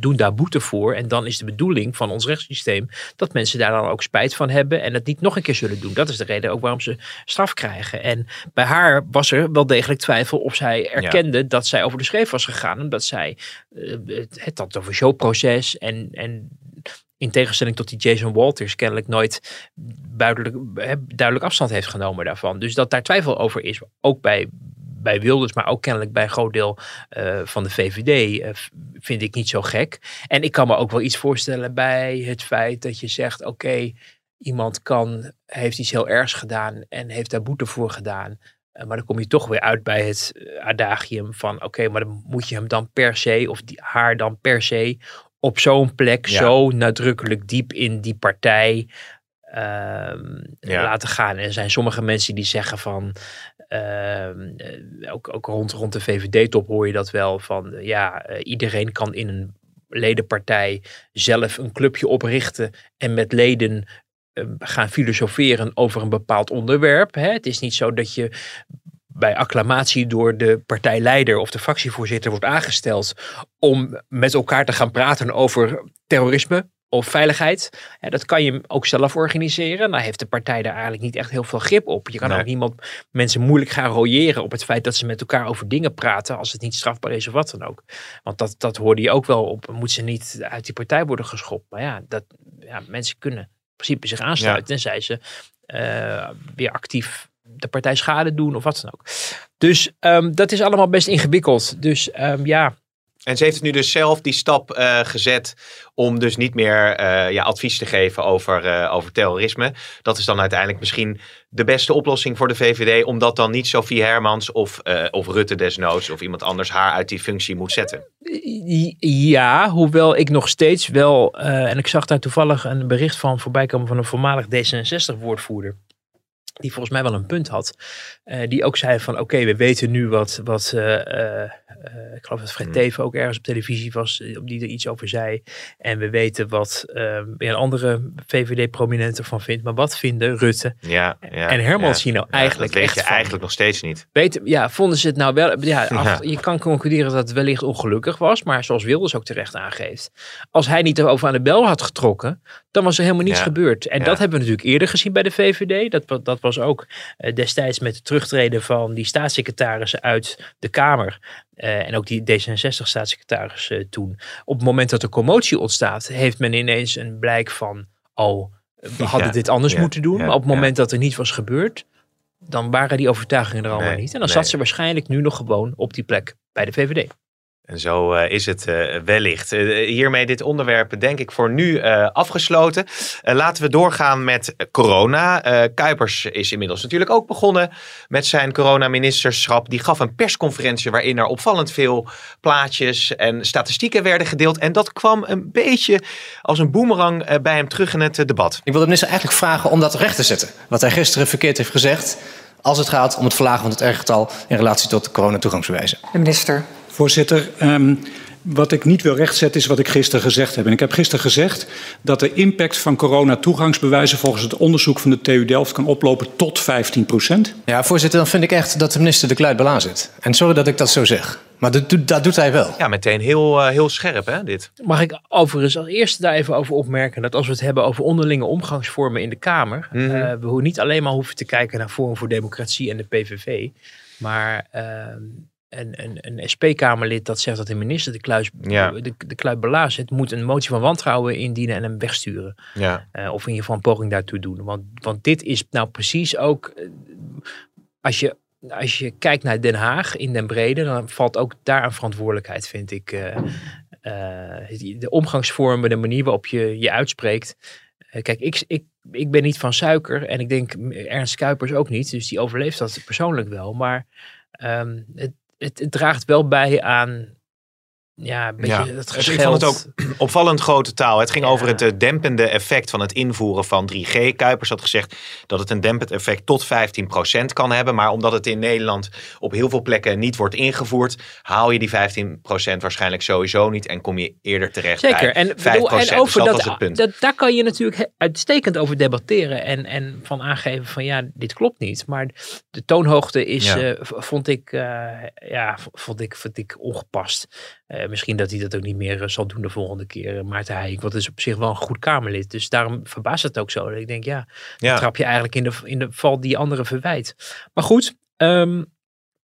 doen daar boete voor. En dan is de bedoeling van ons rechtssysteem dat mensen daar dan ook spijt van hebben en het niet nog een keer zullen doen. Dat is de reden ook waarom ze straf krijgen. En bij haar was er wel degelijk twijfel of zij erkende ja. dat zij over de schreef was gegaan. Omdat zij uh, het had over showproces en, en in tegenstelling tot die Jason Walters kennelijk nooit duidelijk, duidelijk afstand heeft genomen daarvan. Dus dat daar twijfel over is, ook bij bij Wilders, maar ook kennelijk bij een groot deel uh, van de VVD, uh, vind ik niet zo gek. En ik kan me ook wel iets voorstellen bij het feit dat je zegt: oké, iemand kan, heeft iets heel ergs gedaan en heeft daar boete voor gedaan. Uh, maar dan kom je toch weer uit bij het adagium van: oké, maar dan moet je hem dan per se, of die, haar dan per se, op zo'n plek Ja. zo nadrukkelijk diep in die partij Ja. laten gaan. En er zijn sommige mensen die zeggen van, ehm, eh, ook, ook rond, rond de VVD-top hoor je dat wel, van eh, ja, eh, iedereen kan in een ledenpartij zelf een clubje oprichten en met leden gaan filosoferen over een bepaald onderwerp. Hè. Het is niet zo dat je bij acclamatie door de partijleider of de fractievoorzitter wordt aangesteld om met elkaar te gaan praten over terrorisme of veiligheid. Ja, dat kan je ook zelf organiseren. Nou heeft de partij daar eigenlijk niet echt heel veel grip op. Je kan Nee. ook niemand mensen moeilijk gaan royeren op het feit dat ze met elkaar over dingen praten als het niet strafbaar is of wat dan ook. Want dat, dat hoorde je ook wel op. Moet ze niet uit die partij worden geschopt? Maar ja, dat, ja mensen kunnen in principe zich aansluiten tenzij ze eh, weer actief de partij schade doen of wat dan ook. Dus ehm, dat is allemaal best ingewikkeld. Dus ehm, ja, En ze heeft nu dus zelf die stap eh, gezet om dus niet meer eh, ja, advies te geven over, eh, over terrorisme. Dat is dan uiteindelijk misschien de beste oplossing voor de VVD. Omdat dan niet Sophie Hermans of, of Rutte desnoods of iemand anders haar uit die functie moet zetten. Ja, hoewel ik nog steeds wel, en ik zag daar toevallig een bericht van voorbij komen van een voormalig D66-woordvoerder. Die volgens mij wel een punt had. eh, die ook zei van oké, we weten nu wat, wat eh, eh, ik geloof dat Fred Teven ook ergens op televisie was, eh, die er iets over zei. En we weten wat eh, weer een andere VVD-prominente van vindt. Maar wat vinden Rutte Ja, ja, en Hermans ja. hier nou eigenlijk dat weet echt je van? eigenlijk nog steeds niet. Weet, ja, vonden ze het nou wel. Ja, af-. Je kan concluderen dat het wellicht ongelukkig was. Maar zoals Wilders ook terecht aangeeft. Als hij niet erover aan de bel had getrokken. dan was er helemaal niets gebeurd. En dat hebben we natuurlijk eerder gezien bij de VVD. Dat, dat was ook eh, destijds met het terugtreden van die staatssecretarissen uit de Kamer. Eh, en ook die D66-staatssecretaris eh, toen. Op het moment dat er commotie ontstaat. heeft men ineens een blijk van. Oh, we hadden Ja, dit anders ja, moeten doen. ja, maar op het moment dat er niet was gebeurd dan waren die overtuigingen er allemaal Nee, niet. En dan nee. zat ze waarschijnlijk nu nog gewoon op die plek bij de VVD. En zo eh, is het eh, wellicht. Eh, hiermee dit onderwerp denk ik voor nu eh, afgesloten. Laten we doorgaan met corona. Eh, Kuipers is inmiddels natuurlijk ook begonnen met zijn coronaministerschap. Die gaf een persconferentie waarin er opvallend veel plaatjes en statistieken werden gedeeld. En dat kwam een beetje als een boemerang bij hem terug in het debat. Ik wil de minister eigenlijk vragen om dat recht te zetten. Wat hij gisteren verkeerd heeft gezegd. Als het gaat om het verlagen van het R-getal in relatie tot de coronatoegangsbewijzen. De minister. Voorzitter, ehm, wat ik niet wil rechtzetten is wat ik gisteren gezegd heb. En ik heb gisteren gezegd dat de impact van corona-toegangsbewijzen volgens het onderzoek van de TU Delft kan oplopen tot 15 procent. Ja, voorzitter, dan vind ik echt dat de minister de kluit belaan zit. En sorry dat ik dat zo zeg. Maar dat, doet- dat doet hij wel. Ja, meteen heel, eh, heel scherp hè, dit. Mag ik overigens als eerste daar even over opmerken dat als we het hebben over onderlinge omgangsvormen in de Kamer, Mhm. eh, we niet alleen maar hoeven te kijken naar Forum voor Democratie en de PVV, maar ehm, een, een, een SP-Kamerlid dat zegt dat de minister de, kluis, Ja. de, de kluit belazert, het moet een motie van wantrouwen indienen en hem wegsturen. Ja. Eh, of in ieder geval een poging daartoe doen. Want, want dit is nou precies ook. eh, Als je, als je kijkt naar Den Haag in Den Brede, dan valt ook daar een verantwoordelijkheid, vind ik. eh, de omgangsvormen, de manier waarop je je uitspreekt. Kijk, ik, ik, ik ben niet van suiker en ik denk Ernst Kuipers ook niet. Dus die overleeft dat persoonlijk wel. Maar ehm, het, het, draagt wel bij aan. Ja, een beetje Ja, dus ik vond het ook opvallend grote taal. Het ging over het eh, dempende effect van het invoeren van 3G. Kuipers had gezegd dat het een dempend effect tot 15% kan hebben. Maar omdat het in Nederland op heel veel plekken niet wordt ingevoerd, haal je die 15% waarschijnlijk sowieso niet en kom je eerder terecht Zeker. bij En, 5%. bedoel, en Dus over dat dat, was het punt. dat, daar kan je natuurlijk uitstekend over debatteren en, en van aangeven van ja, dit klopt niet. Maar de toonhoogte is, Ja. eh, vond, ik, eh, ja, vond, ik, vond ik ongepast. Eh, misschien dat hij dat ook niet meer eh, zal doen de volgende keer, eh, Maarten Heijink. Want het is op zich wel een goed Kamerlid. Dus daarom verbaast het ook zo. Dat ik denk, ja, Ja. trap je eigenlijk in de, in de val die anderen verwijt. Maar goed, ehm,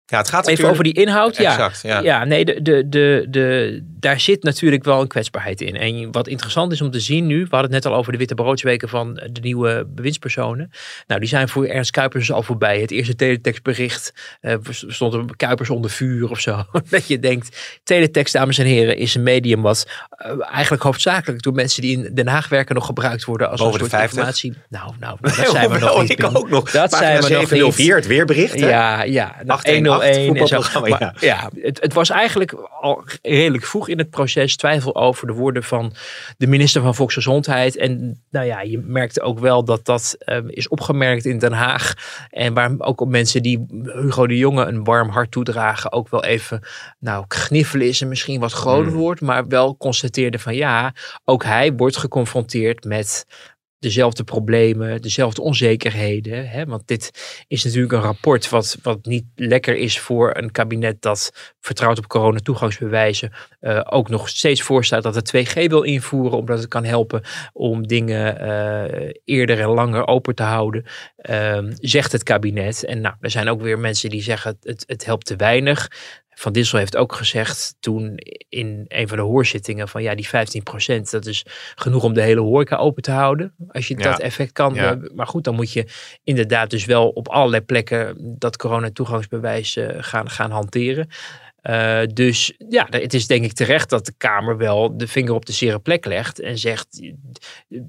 Ja, het gaat Even over die inhoud. Ja, Exact, ja. ja. nee, de, de, de, de, daar zit natuurlijk wel een kwetsbaarheid in. En wat interessant is om te zien nu, we hadden het net al over de witte broodsweken van de nieuwe bewindspersonen. Nou, die zijn voor Ernst Kuipers dus al voorbij. Het eerste teletextbericht eh, stond er Kuipers onder vuur of zo. Dat je denkt, teletext, dames en heren, is een medium wat eh, eigenlijk hoofdzakelijk door mensen die in Den Haag werken nog gebruikt worden als Boven een de soort 50? informatie. Nou, nou, dat zijn we nog niet. ik ook nog. Dat Pagina zijn we nog niet. 704, het weerbericht. hè? Ja, ja. Nou, 818, Voetbal 1 en zo. voetbalprogramma, Maar, ja, het, het was eigenlijk al redelijk vroeg in het proces twijfel over de woorden van de minister van Volksgezondheid. En nou ja, je merkte ook wel dat dat eh, is opgemerkt in Den Haag. En waar ook op mensen die Hugo de Jonge een warm hart toedragen, ook wel even, nou, gniffelen is een misschien wat groter Hmm. woord, maar wel constateerde van ja, ook hij wordt geconfronteerd met dezelfde problemen, dezelfde onzekerheden. Hè? Want dit is natuurlijk een rapport wat, wat niet lekker is voor een kabinet dat vertrouwt op coronatoegangsbewijzen. eh ook nog steeds voorstaat dat het 2G wil invoeren, omdat het kan helpen om dingen eh, eerder en langer open te houden. Ehm, zegt het kabinet. En nou, er zijn ook weer mensen die zeggen het, het helpt te weinig. Van Dissel heeft ook gezegd toen in een van de hoorzittingen van ja, die 15% dat is genoeg om de hele horeca open te houden. Als je Ja. dat effect kan. Ja. Maar goed, dan moet je inderdaad dus wel op allerlei plekken dat coronatoegangsbewijs eh, gaan, gaan hanteren. Eh, dus ja, het is denk ik terecht dat de Kamer wel de vinger op de zere plek legt en zegt: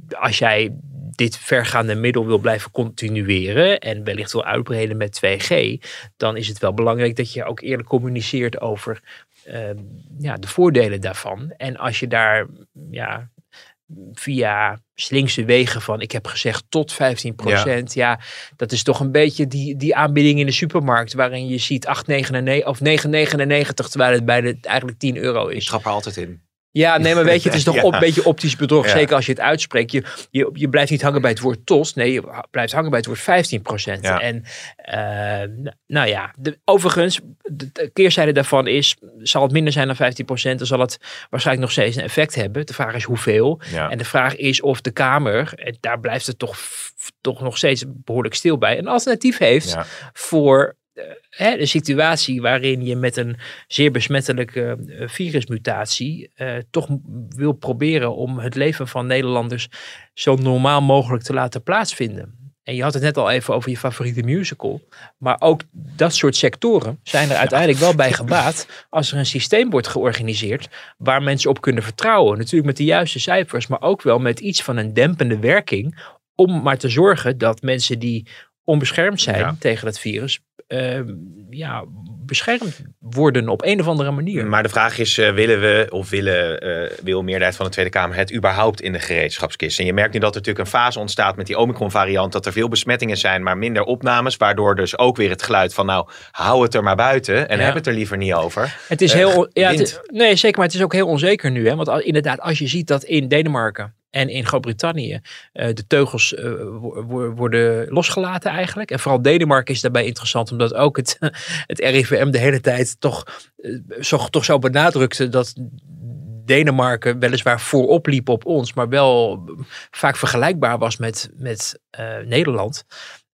als jij dit vergaande middel wil blijven continueren en wellicht wil uitbreiden met 2G, dan is het wel belangrijk dat je ook eerlijk communiceert over eh, ja, de voordelen daarvan. En als je daar ja, via slinkse wegen van, ik heb gezegd tot 15% ja. dat is toch een beetje die, die aanbieding in de supermarkt, waarin je ziet 8,99 of 9,99, terwijl het bij de eigenlijk 10 euro is. Ik trap er altijd in. Ja, nee, maar weet je, het is toch Ja. op, een beetje optisch bedrog. Ja. Zeker als je het uitspreekt. Je, je, je blijft niet hangen bij het woord tos. Nee, je blijft hangen bij het woord 15 Ja. En eh, nou ja, de, overigens, de, de keerzijde daarvan is, zal het minder zijn dan 15% dan zal het waarschijnlijk nog steeds een effect hebben. De vraag is hoeveel. En de vraag is of de Kamer, en daar blijft het toch, toch nog steeds behoorlijk stil bij, een alternatief heeft voor hè, de situatie waarin je met een zeer besmettelijke eh, virusmutatie eh, toch wil proberen om het leven van Nederlanders zo normaal mogelijk te laten plaatsvinden. En je had het net al even over je favoriete musical. Maar ook dat soort sectoren zijn er uiteindelijk wel bij gebaat als er een systeem wordt georganiseerd waar mensen op kunnen vertrouwen. Natuurlijk met de juiste cijfers, maar ook wel met iets van een dempende werking. Om maar te zorgen dat mensen die onbeschermd zijn Ja. tegen het virus, eh, ja, beschermd worden op een of andere manier. Maar de vraag is, eh, willen we of willen, eh, wil meerderheid van de Tweede Kamer het überhaupt in de gereedschapskist? En je merkt nu dat er natuurlijk een fase ontstaat met die Omicron variant, dat er veel besmettingen zijn, maar minder opnames, waardoor dus ook weer het geluid van nou, hou het er maar buiten en Ja. heb het er liever niet over. Het is eh, heel. Ja, het nee, zeker. Maar het is ook heel onzeker nu. Hè? Want inderdaad, als je ziet dat in Denemarken en in Groot-Brittannië eh, de teugels eh, wo- wo- worden losgelaten eigenlijk. En vooral Denemarken is daarbij interessant, omdat ook het, het RIVM de hele tijd toch, eh, zo, toch zo benadrukte dat. Denemarken weliswaar voorop liep op ons, maar wel vaak vergelijkbaar was met, met Nederland.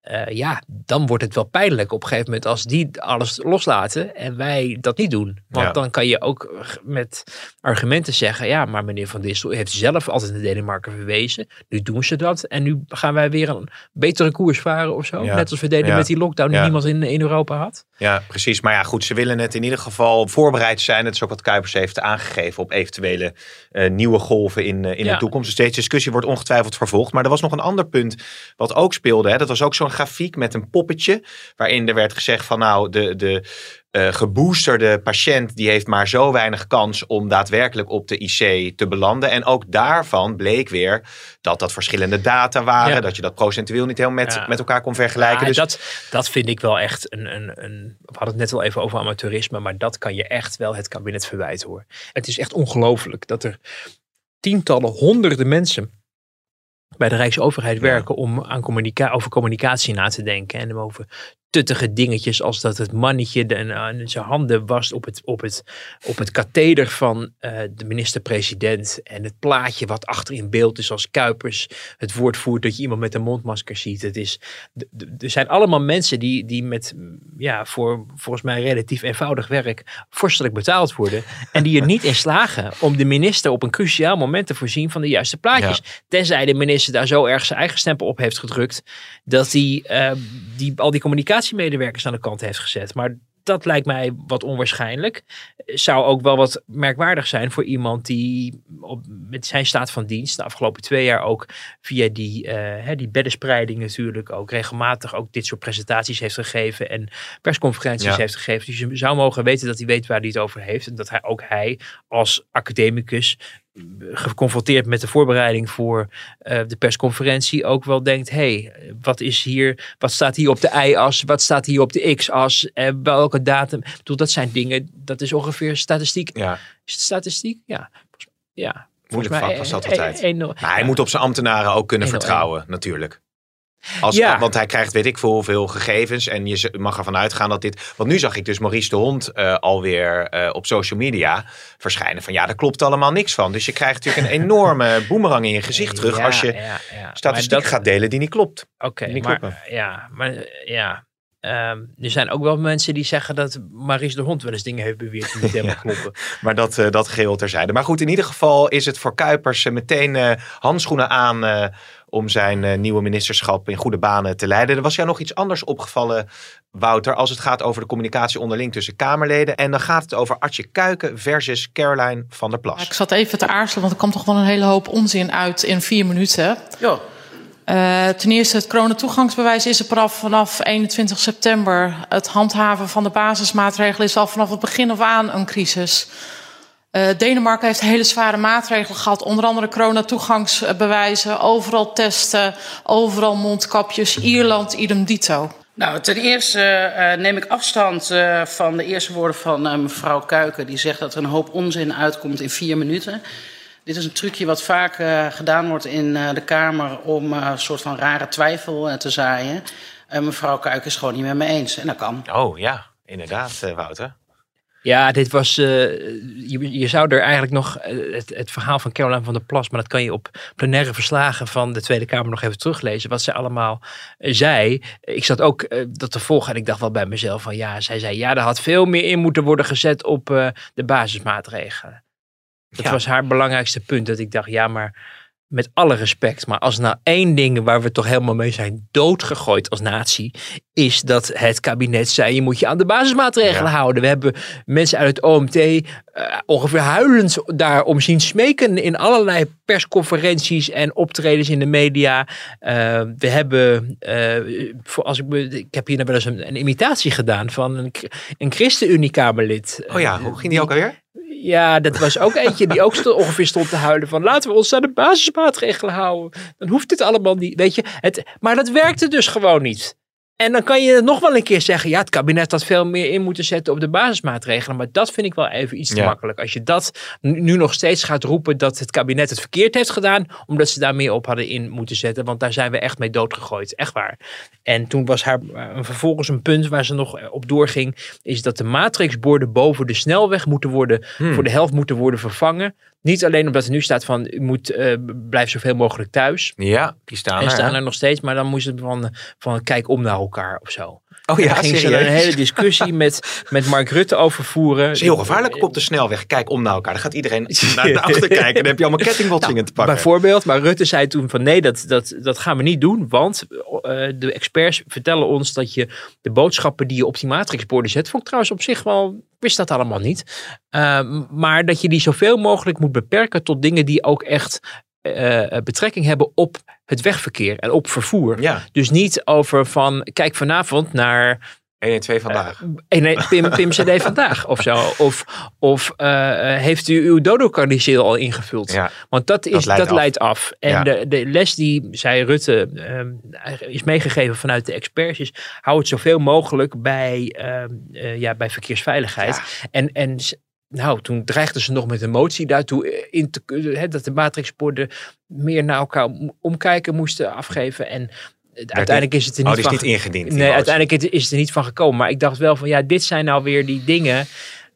Eh, ja, dan wordt het wel pijnlijk op een gegeven moment als die alles loslaten en wij dat niet doen. Want Ja. dan kan je ook met argumenten zeggen, ja, maar meneer Van Dissel heeft zelf altijd naar Denemarken verwezen. Nu doen ze dat en nu gaan wij weer een betere koers varen of zo. Ja. Net als we deden Ja. met die lockdown die niemand in, in Europa had. Ja, precies. Maar ja, goed, ze willen het in ieder geval voorbereid zijn. Dat is ook wat Kuipers heeft aangegeven op eventuele eh, nieuwe golven in, eh, in de toekomst. Dus deze discussie wordt ongetwijfeld vervolgd. Maar er was nog een ander punt wat ook speelde. Hè. Dat was ook zo'n grafiek met een poppetje. Waarin er werd gezegd van nou, de, de eh, geboosterde patiënt die heeft maar zo weinig kans om daadwerkelijk op de IC te belanden. En ook daarvan bleek weer dat dat verschillende data waren. Ja. Dat je dat procentueel niet helemaal met, Ja. met elkaar kon vergelijken. Ja, dus dat, dat vind ik wel echt een, een, een. We hadden het net al even over amateurisme, maar dat kan je echt wel het kabinet verwijten hoor. Het is echt ongelooflijk dat er tientallen, honderden mensen bij de Rijksoverheid werken om aan over communicatie na te denken. En over tuttige dingetjes als dat het mannetje de, en zijn handen wast op het, op het, op het katheder van eh, de minister-president. En het plaatje wat achter in beeld is als Kuipers het woord voert dat je iemand met een mondmasker ziet. Het is, er zijn allemaal mensen die, die met ja, voor volgens mij relatief eenvoudig werk vorstelijk betaald worden. En die er niet in slagen om de minister op een cruciaal moment te voorzien van de juiste plaatjes. Tenzij de minister daar zo erg zijn eigen stempel op heeft gedrukt dat hij eh, die, al die communicatiemedewerkers aan de kant heeft gezet. Maar dat lijkt mij wat onwaarschijnlijk. Zou ook wel wat merkwaardig zijn voor iemand die op, met zijn staat van dienst de afgelopen twee jaar ook via die, uh, hè, die beddenspreiding natuurlijk ook regelmatig ook dit soort presentaties heeft gegeven en persconferenties Ja. heeft gegeven. Dus je zou mogen weten dat hij weet waar hij het over heeft. En dat hij ook hij als academicus geconfronteerd met de voorbereiding voor eh, de persconferentie ook wel denkt: hey, wat is hier, wat staat hier op de y-as, wat staat hier op de x-as, en welke datum? Ik bedoel, dat zijn dingen, dat is ongeveer statistiek. Ja. Is het statistiek? Ja. Ja. Moeilijk vak was dat eh, altijd. eh, enorm. Maar hij moet op zijn ambtenaren ook kunnen vertrouwen, natuurlijk. Als, Ja. Want hij krijgt weet ik veel hoeveel gegevens. En je mag ervan uitgaan dat dit... Want nu zag ik dus Maurice de Hond eh, alweer eh, op social media verschijnen. Van ja, daar klopt allemaal niks van. Dus je krijgt natuurlijk een enorme boemerang in je gezicht terug... Ja, als je ja, statistiek dat- gaat delen die niet klopt. Oké, niet maar kloppen. ja, maar ja. Ehm, er zijn ook wel mensen die zeggen dat Maries de Hond wel eens dingen heeft beweerd die niet helemaal kloppen. Maar dat, eh, dat geheel terzijde. Maar goed, in ieder geval is het voor Kuipers meteen handschoenen aan... om zijn eh, nieuwe ministerschap in goede banen te leiden. Er was jou nog iets anders opgevallen, Wouter... als het gaat over de communicatie onderling tussen Kamerleden. En dan gaat het over Artje Kuiken versus Caroline van der Plas. Ik zat even te aarzelen, want er kwam toch wel een hele hoop onzin uit in vier minuten. Eh, ten eerste, het coronatoegangsbewijs is er vanaf, vanaf 21 september. Het handhaven van de basismaatregelen is al vanaf het begin af aan een crisis. Eh, Denemarken heeft hele zware maatregelen gehad. Onder andere coronatoegangsbewijzen, overal testen, overal mondkapjes. Ierland, idem dito. Nou, ten eerste eh, neem ik afstand eh, van de eerste woorden van eh, mevrouw Kuiken. Die zegt dat er een hoop onzin uitkomt in vier minuten. Dit is een trucje wat vaak eh, gedaan wordt in eh, de Kamer om eh, een soort van rare twijfel te zaaien. Mevrouw Kuiken is gewoon niet met me eens. En dat kan. Oh ja, inderdaad, eh, Wouter. Ja, dit was. eh, je, je zou er eigenlijk nog eh, het, het verhaal van Caroline van der Plas, maar dat kan je op plenaire verslagen van de Tweede Kamer nog even teruglezen. Wat zij allemaal eh, zei. Ik zat ook dat te volgen en ik dacht wel bij mezelf: van ja, zij zei ja, er had veel meer in moeten worden gezet op de basismaatregelen. Dat Ja. was haar belangrijkste punt. Dat ik dacht, ja, maar met alle respect, maar als nou één ding waar we toch helemaal mee zijn doodgegooid als natie, is dat het kabinet zei, je moet je aan de basismaatregelen Ja. houden. We hebben mensen uit het OMT eh, ongeveer huilend daarom zien smeken in allerlei persconferenties en optredens in de media. Eh, we hebben, eh, voor als ik, me, ik heb hier nou wel eens een, een imitatie gedaan van een, een ChristenUnie-Kamerlid. Oh ja, hoe ging die ook alweer? Ja, dat was ook eentje die ook stond, ongeveer stond te huilen van laten we ons aan de basismaatregelen houden. Dan hoeft dit allemaal niet, weet je. Het, maar dat werkte dus gewoon niet. En dan kan je nog wel een keer zeggen, ja, het kabinet had veel meer in moeten zetten op de basismaatregelen. Maar dat vind ik wel even iets te Ja. makkelijk. Als je dat nu nu nog steeds gaat roepen dat het kabinet het verkeerd heeft gedaan, omdat ze daar meer op hadden in moeten zetten. Want daar zijn we echt mee doodgegooid. Echt waar. En toen was haar eh, vervolgens een punt waar ze nog eh, op doorging, is dat de matrixborden boven de snelweg moeten worden, Hmm. voor de helft moeten worden vervangen. Niet alleen omdat er nu staat van, u moet, eh, blijf zoveel mogelijk thuis. Ja, die staan En er. staan hè? er nog steeds, maar dan moest het van, van kijk om naar elkaar of zo. Oh ja, ging ze er een hele discussie met, met Mark Rutte over voeren. Het is heel gevaarlijk op de snelweg. Kijk om naar elkaar. Dan gaat iedereen naar de achter kijken. En dan heb je allemaal kettingbotsingen te pakken. Bijvoorbeeld, maar Rutte zei toen van nee, dat, dat, dat gaan we niet doen. Want eh, de experts vertellen ons dat je de boodschappen die je op die matrixborden zet, vond ik trouwens op zich wel, wist dat allemaal niet. Eh, maar dat je die zoveel mogelijk moet beperken tot dingen die ook echt eh, betrekking hebben op het wegverkeer en op vervoer. Ja. Dus niet over van kijk vanavond naar 1 en 2 vandaag. eh, nee, Pim, Pim CD vandaag of zo. Of, of eh, heeft u uw dodo-carniceel al ingevuld? Ja, Want dat, is, dat dat, leidt leidt, af. En Ja. de, de les die, zei Rutte, ehm, is meegegeven vanuit de experts is... hou het zoveel mogelijk bij, ehm, eh, ja, bij verkeersveiligheid. En, en nou, toen dreigden ze nog met een motie daartoe in te, hè, dat de matrixborden meer naar elkaar om- omkijken moesten afgeven. En uiteindelijk is het er Oh, niet is van niet ingediend, die Nee, motie. uiteindelijk is het er niet van gekomen. Maar ik dacht wel van ja, dit zijn nou weer die dingen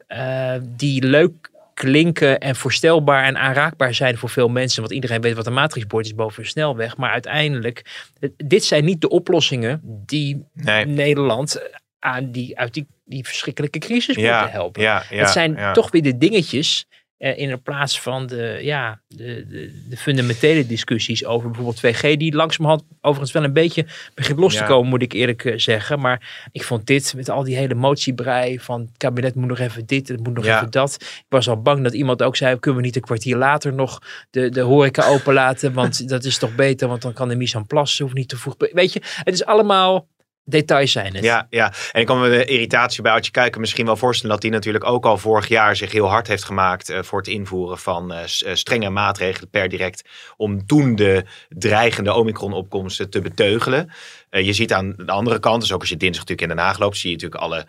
eh, die leuk klinken en voorstelbaar en aanraakbaar zijn voor veel mensen. Want iedereen weet wat een matrixbord is boven een snelweg. Maar uiteindelijk, eh, dit zijn niet de oplossingen die Nederland aan die, uit die, die verschrikkelijke crisis Ja, moeten helpen. ja, ja, het zijn toch weer de dingetjes eh, in plaats van de, ja, de, de, de fundamentele discussies over bijvoorbeeld 2G, die langzamerhand overigens wel een beetje begint los te komen, moet ik eerlijk eh, zeggen. Maar ik vond dit met al die hele motiebrei van het kabinet moet nog even dit, het moet nog even dat. Ik was al bang dat iemand ook zei, kunnen we niet een kwartier later nog de, de horeca openlaten, want dat is toch beter, want dan kan de mise en place hoeft niet te vroeg. Weet je, het is allemaal details zijn het. Ja, ja, en ik kan me de irritatie bij Artje Kuiken misschien wel voorstellen dat hij natuurlijk ook al vorig jaar zich heel hard heeft gemaakt eh, voor het invoeren van eh, eh, strenge maatregelen per direct om toen de dreigende Omicron-opkomsten te beteugelen. Je ziet aan de andere kant, dus ook als je dinsdag natuurlijk in Den Haag loopt, zie je natuurlijk alle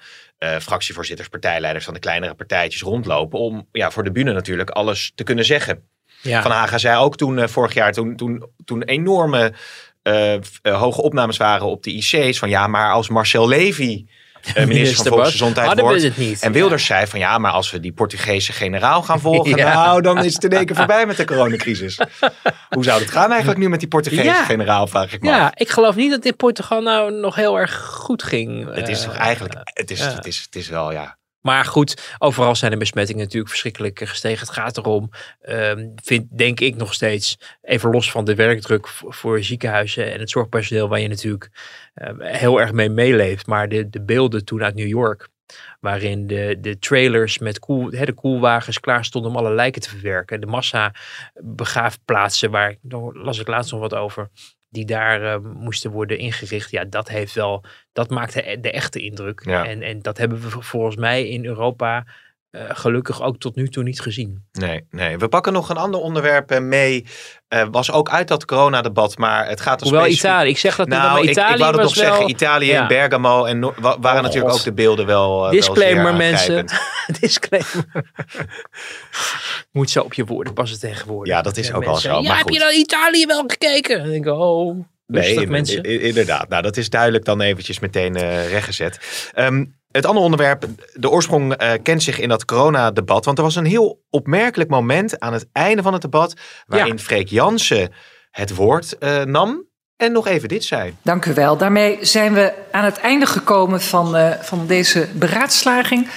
fractievoorzitters, partijleiders van de kleinere partijtjes rondlopen om ja, voor de bühne natuurlijk alles te kunnen zeggen. Ja. Van Haga zei ook toen vorig jaar, toen, toen, toen enorme hoge opnames waren op de IC's. Van ja, maar als Marcel Levy eh, minister van Volksgezondheid wordt. niet. En Wilders zei van ja, maar als we die Portugese generaal gaan volgen. Ja. Nou, dan is het in één keer voorbij met de coronacrisis. Hoe zou het gaan eigenlijk nu met die Portugese Ja. generaal, vraag ik me af. Ja, ik geloof niet dat dit Portugal nou nog heel erg goed ging. Het is Eh, toch eigenlijk, het is, het is, het is wel ja. Maar goed, overal zijn de besmettingen natuurlijk verschrikkelijk gestegen. Het gaat erom, ehm, vind, denk ik nog steeds, even los van de werkdruk voor, ziekenhuizen en het zorgpersoneel, waar je natuurlijk eh, heel erg mee meeleeft. Maar de, de beelden toen uit New York, waarin de, de trailers met koel, de koelwagens klaar stonden om alle lijken te verwerken. De massa begraafplaatsen, waar daar las ik laatst nog wat over, die daar eh, moesten worden ingericht. Ja, dat heeft wel, dat maakte de echte indruk. Ja. En, en dat hebben we volgens mij in Europa eh, gelukkig ook tot nu toe niet gezien. Nee, nee. We pakken nog een ander onderwerp eh, mee. Eh, was ook uit dat coronadebat, maar het gaat Hoewel specifiek- Italië, ik zeg dat niet, Nou, maar ik, Italië ik wou dat nog wel- zeggen. Italië Ja. en Bergamo en wa- waren Oh, natuurlijk God. ook de beelden wel. eh, Disclaimer wel mensen. Disclaimer. Moet zo op je woorden passen tegenwoordig. Ja, dat is ook mensen, zo, Ja, heb je dan Italië wel gekeken? Denk ik, oh, rustig in- inderdaad. Nou, dat is duidelijk dan eventjes meteen rechtgezet. Ehm, het andere onderwerp, de oorsprong eh, kent zich in dat coronadebat. Want er was een heel opmerkelijk moment aan het einde van het debat. waarin Freek Jansen het woord eh, nam en nog even dit zei. Dank u wel. Daarmee zijn we aan het einde gekomen van, eh, van deze beraadslaging.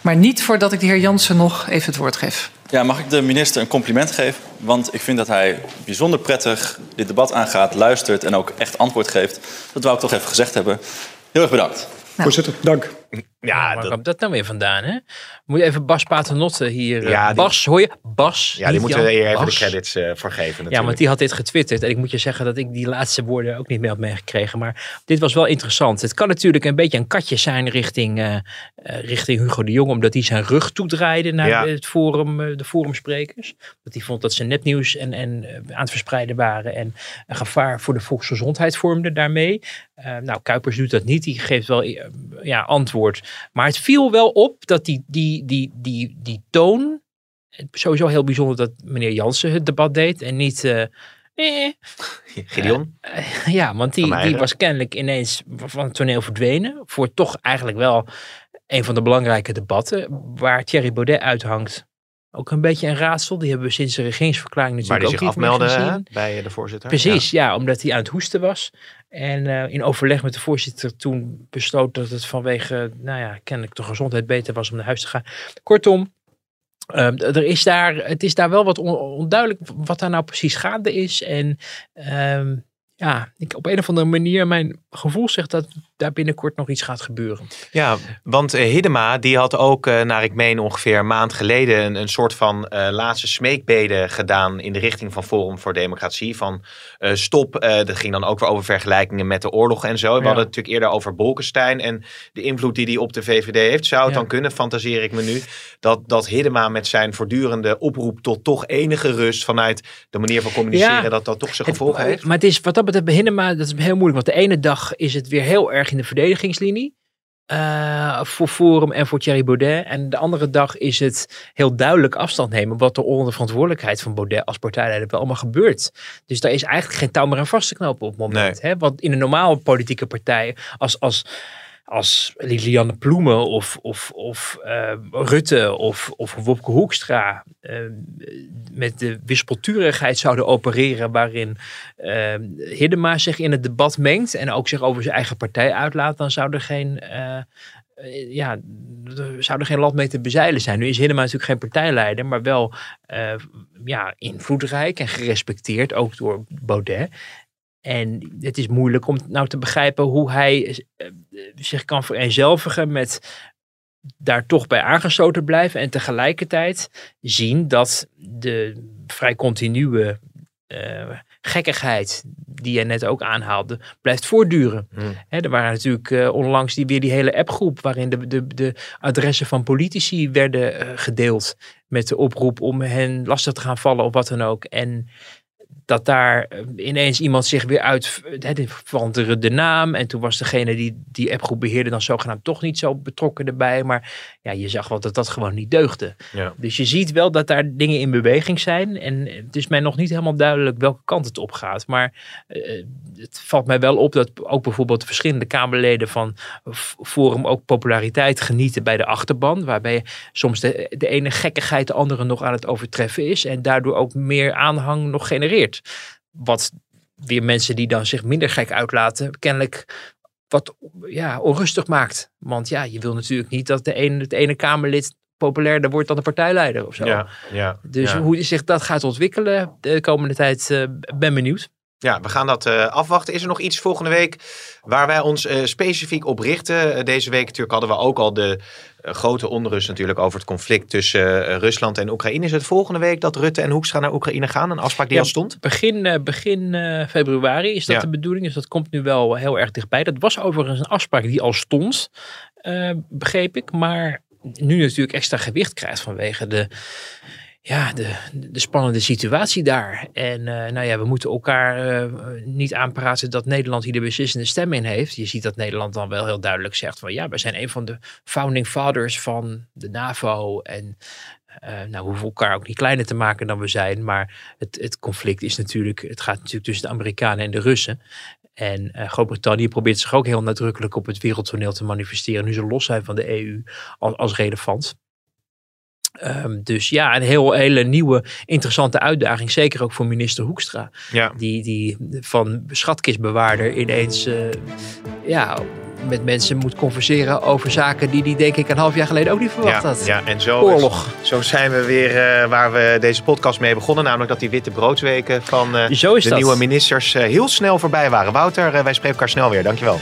Maar niet voordat ik de heer Jansen nog even het woord geef. Ja, mag ik de minister een compliment geven? Want ik vind dat hij bijzonder prettig dit debat aangaat, luistert en ook echt antwoord geeft. Dat wou ik toch even gezegd hebben. Heel erg bedankt. Voorzitter, dank. Ja, waar komt dat nou weer vandaan, hè? Moet je even Bas Paternotte hier... eh, Ja, die- Bas, hoor je? Bas. Ja, die moeten we hier even de credits eh, voor geven natuurlijk. Ja, want die had dit getwitterd. En ik moet je zeggen dat ik die laatste woorden ook niet meer had meegekregen. Maar dit was wel interessant. Het kan natuurlijk een beetje een katje zijn richting, eh, richting Hugo de Jong. Omdat hij zijn rug toedraaide naar Ja. het forum, de forumsprekers. Dat hij vond dat ze nepnieuws en, en aan het verspreiden waren. En een gevaar voor de volksgezondheid vormden daarmee. Nou, Kuipers doet dat niet. Die geeft wel ja, antwoord. Maar het viel wel op dat die, die, die, die, die toon... Sowieso heel bijzonder dat meneer Jansen het debat deed. En niet... eh, eh, Gideon? eh, ja, want die, die was kennelijk ineens van het toneel verdwenen. Voor toch eigenlijk wel een van de belangrijke debatten. Waar Thierry Baudet uithangt. Ook een beetje een raadsel. Die hebben we sinds de regeringsverklaring natuurlijk die ook zich niet meer afmeldde gezien. hè, bij eh, de voorzitter. Precies, ja. omdat hij aan het hoesten was. En eh, in overleg met de voorzitter toen besloot dat het vanwege, nou ja, kennelijk de gezondheid beter was om naar huis te gaan. Kortom, ehm, er is daar, het is daar wel wat on- onduidelijk wat daar nou precies gaande is. En ehm, ja, ik, op een of andere manier, mijn gevoel zegt dat daar binnenkort nog iets gaat gebeuren. Ja, want eh, Hiddema die had ook, eh, naar ik meen ongeveer een maand geleden, een, een soort van eh, laatste smeekbede gedaan in de richting van Forum voor Democratie. Van stop, dat ging dan ook weer over vergelijkingen met de oorlog en zo. We Ja. hadden het natuurlijk eerder over Bolkestein en de invloed die hij op de VVD heeft. Zou het Ja. dan kunnen, fantaseer ik me nu, dat, dat Hiddema met zijn voortdurende oproep tot toch enige rust vanuit de manier van communiceren, Ja. dat dat toch zijn gevolgen heeft? Maar het is wat dat betreft bij Hinnema, dat is heel moeilijk. Want de ene dag is het weer heel erg in de verdedigingslinie. eh, voor Forum en voor Thierry Baudet. En de andere dag is het heel duidelijk afstand nemen. wat er onder de verantwoordelijkheid van Baudet als partijleider wel allemaal gebeurt. Dus daar is eigenlijk geen touw meer aan vast te knopen op het moment. Hè? Want in een normale politieke partij, als, als, als Lilianne Ploemen of, of, of uh, Rutte of, of Wopke Hoekstra uh, met de wispelturigheid zouden opereren waarin uh, Hiddema zich in het debat mengt en ook zich over zijn eigen partij uitlaat, dan zou er geen, ja, zou er geen land mee te bezeilen zijn. Nu is Hiddema natuurlijk geen partijleider, maar wel ja, invloedrijk en gerespecteerd, ook door Baudet. En het is moeilijk om nou te begrijpen hoe hij eh, zich kan vereenzelvigen met daar toch bij aangesloten blijven en tegelijkertijd zien dat de vrij continue uh, gekkigheid die je net ook aanhaalde, blijft voortduren. Hmm. er waren natuurlijk uh, onlangs die, weer die hele appgroep waarin de, de, de adressen van politici werden gedeeld met de oproep om hen lastig te gaan vallen of wat dan ook. En dat daar eh, ineens iemand zich weer uit, veranderde de naam. En toen was degene die die appgroep beheerde dan zogenaamd toch niet zo betrokken erbij. Maar ja, je zag wel dat dat gewoon niet deugde. Ja. Dus je ziet wel dat daar dingen in beweging zijn. En het is mij nog niet helemaal duidelijk welke kant het op gaat. Maar uh, het valt mij wel op dat ook bijvoorbeeld verschillende Kamerleden van Forum ook populariteit genieten bij de achterban. Waarbij soms de, de ene gekkigheid de andere nog aan het overtreffen is. En daardoor ook meer aanhang nog genereert. Wat weer mensen die dan zich minder gek uitlaten, kennelijk wat ja, onrustig maakt. Want ja, je wil natuurlijk niet dat de ene, het ene Kamerlid populairder wordt dan de partijleider of zo. Ja, ja, dus hoe zich dat gaat ontwikkelen de komende tijd, uh, ben benieuwd. Ja, we gaan dat uh, afwachten. Is er nog iets volgende week waar wij ons uh, specifiek op richten? Uh, deze week natuurlijk hadden we ook al de grote onrust natuurlijk over het conflict tussen Rusland en Oekraïne. Is het volgende week dat Rutte en Hoekstra naar Oekraïne gaan? Een afspraak die ja, al stond? Begin, begin februari is dat ja. de bedoeling. Dus dat komt nu wel heel erg dichtbij. Dat was overigens een afspraak die al stond, begreep ik. Maar nu natuurlijk extra gewicht krijgt vanwege de ja, de, de spannende situatie daar. En uh, nou ja, we moeten elkaar uh, niet aanpraten dat Nederland hier de beslissende stem in heeft. Je ziet dat Nederland dan wel heel duidelijk zegt van ja, we zijn een van de founding fathers van de NAVO. En uh, nou, we hoeven elkaar ook niet kleiner te maken dan we zijn. Maar het, het conflict is natuurlijk, het gaat natuurlijk tussen de Amerikanen en de Russen. En uh, Groot-Brittannië probeert zich ook heel nadrukkelijk op het wereldtoneel te manifesteren. Nu ze los zijn van de EU als, als relevant. Um, dus ja, een heel, hele nieuwe, interessante uitdaging. Zeker ook voor minister Hoekstra. Ja. Die, die van schatkistbewaarder ineens uh, ja, met mensen moet converseren over zaken die hij denk ik een half jaar geleden ook niet verwacht ja, had. Ja, en zo, Oorlog. Is, zo zijn we weer uh, waar we deze podcast mee begonnen. Namelijk dat die witte broodsweken van uh, de dat. nieuwe ministers heel snel voorbij waren. Wouter, wij spreken elkaar snel weer. Dankjewel.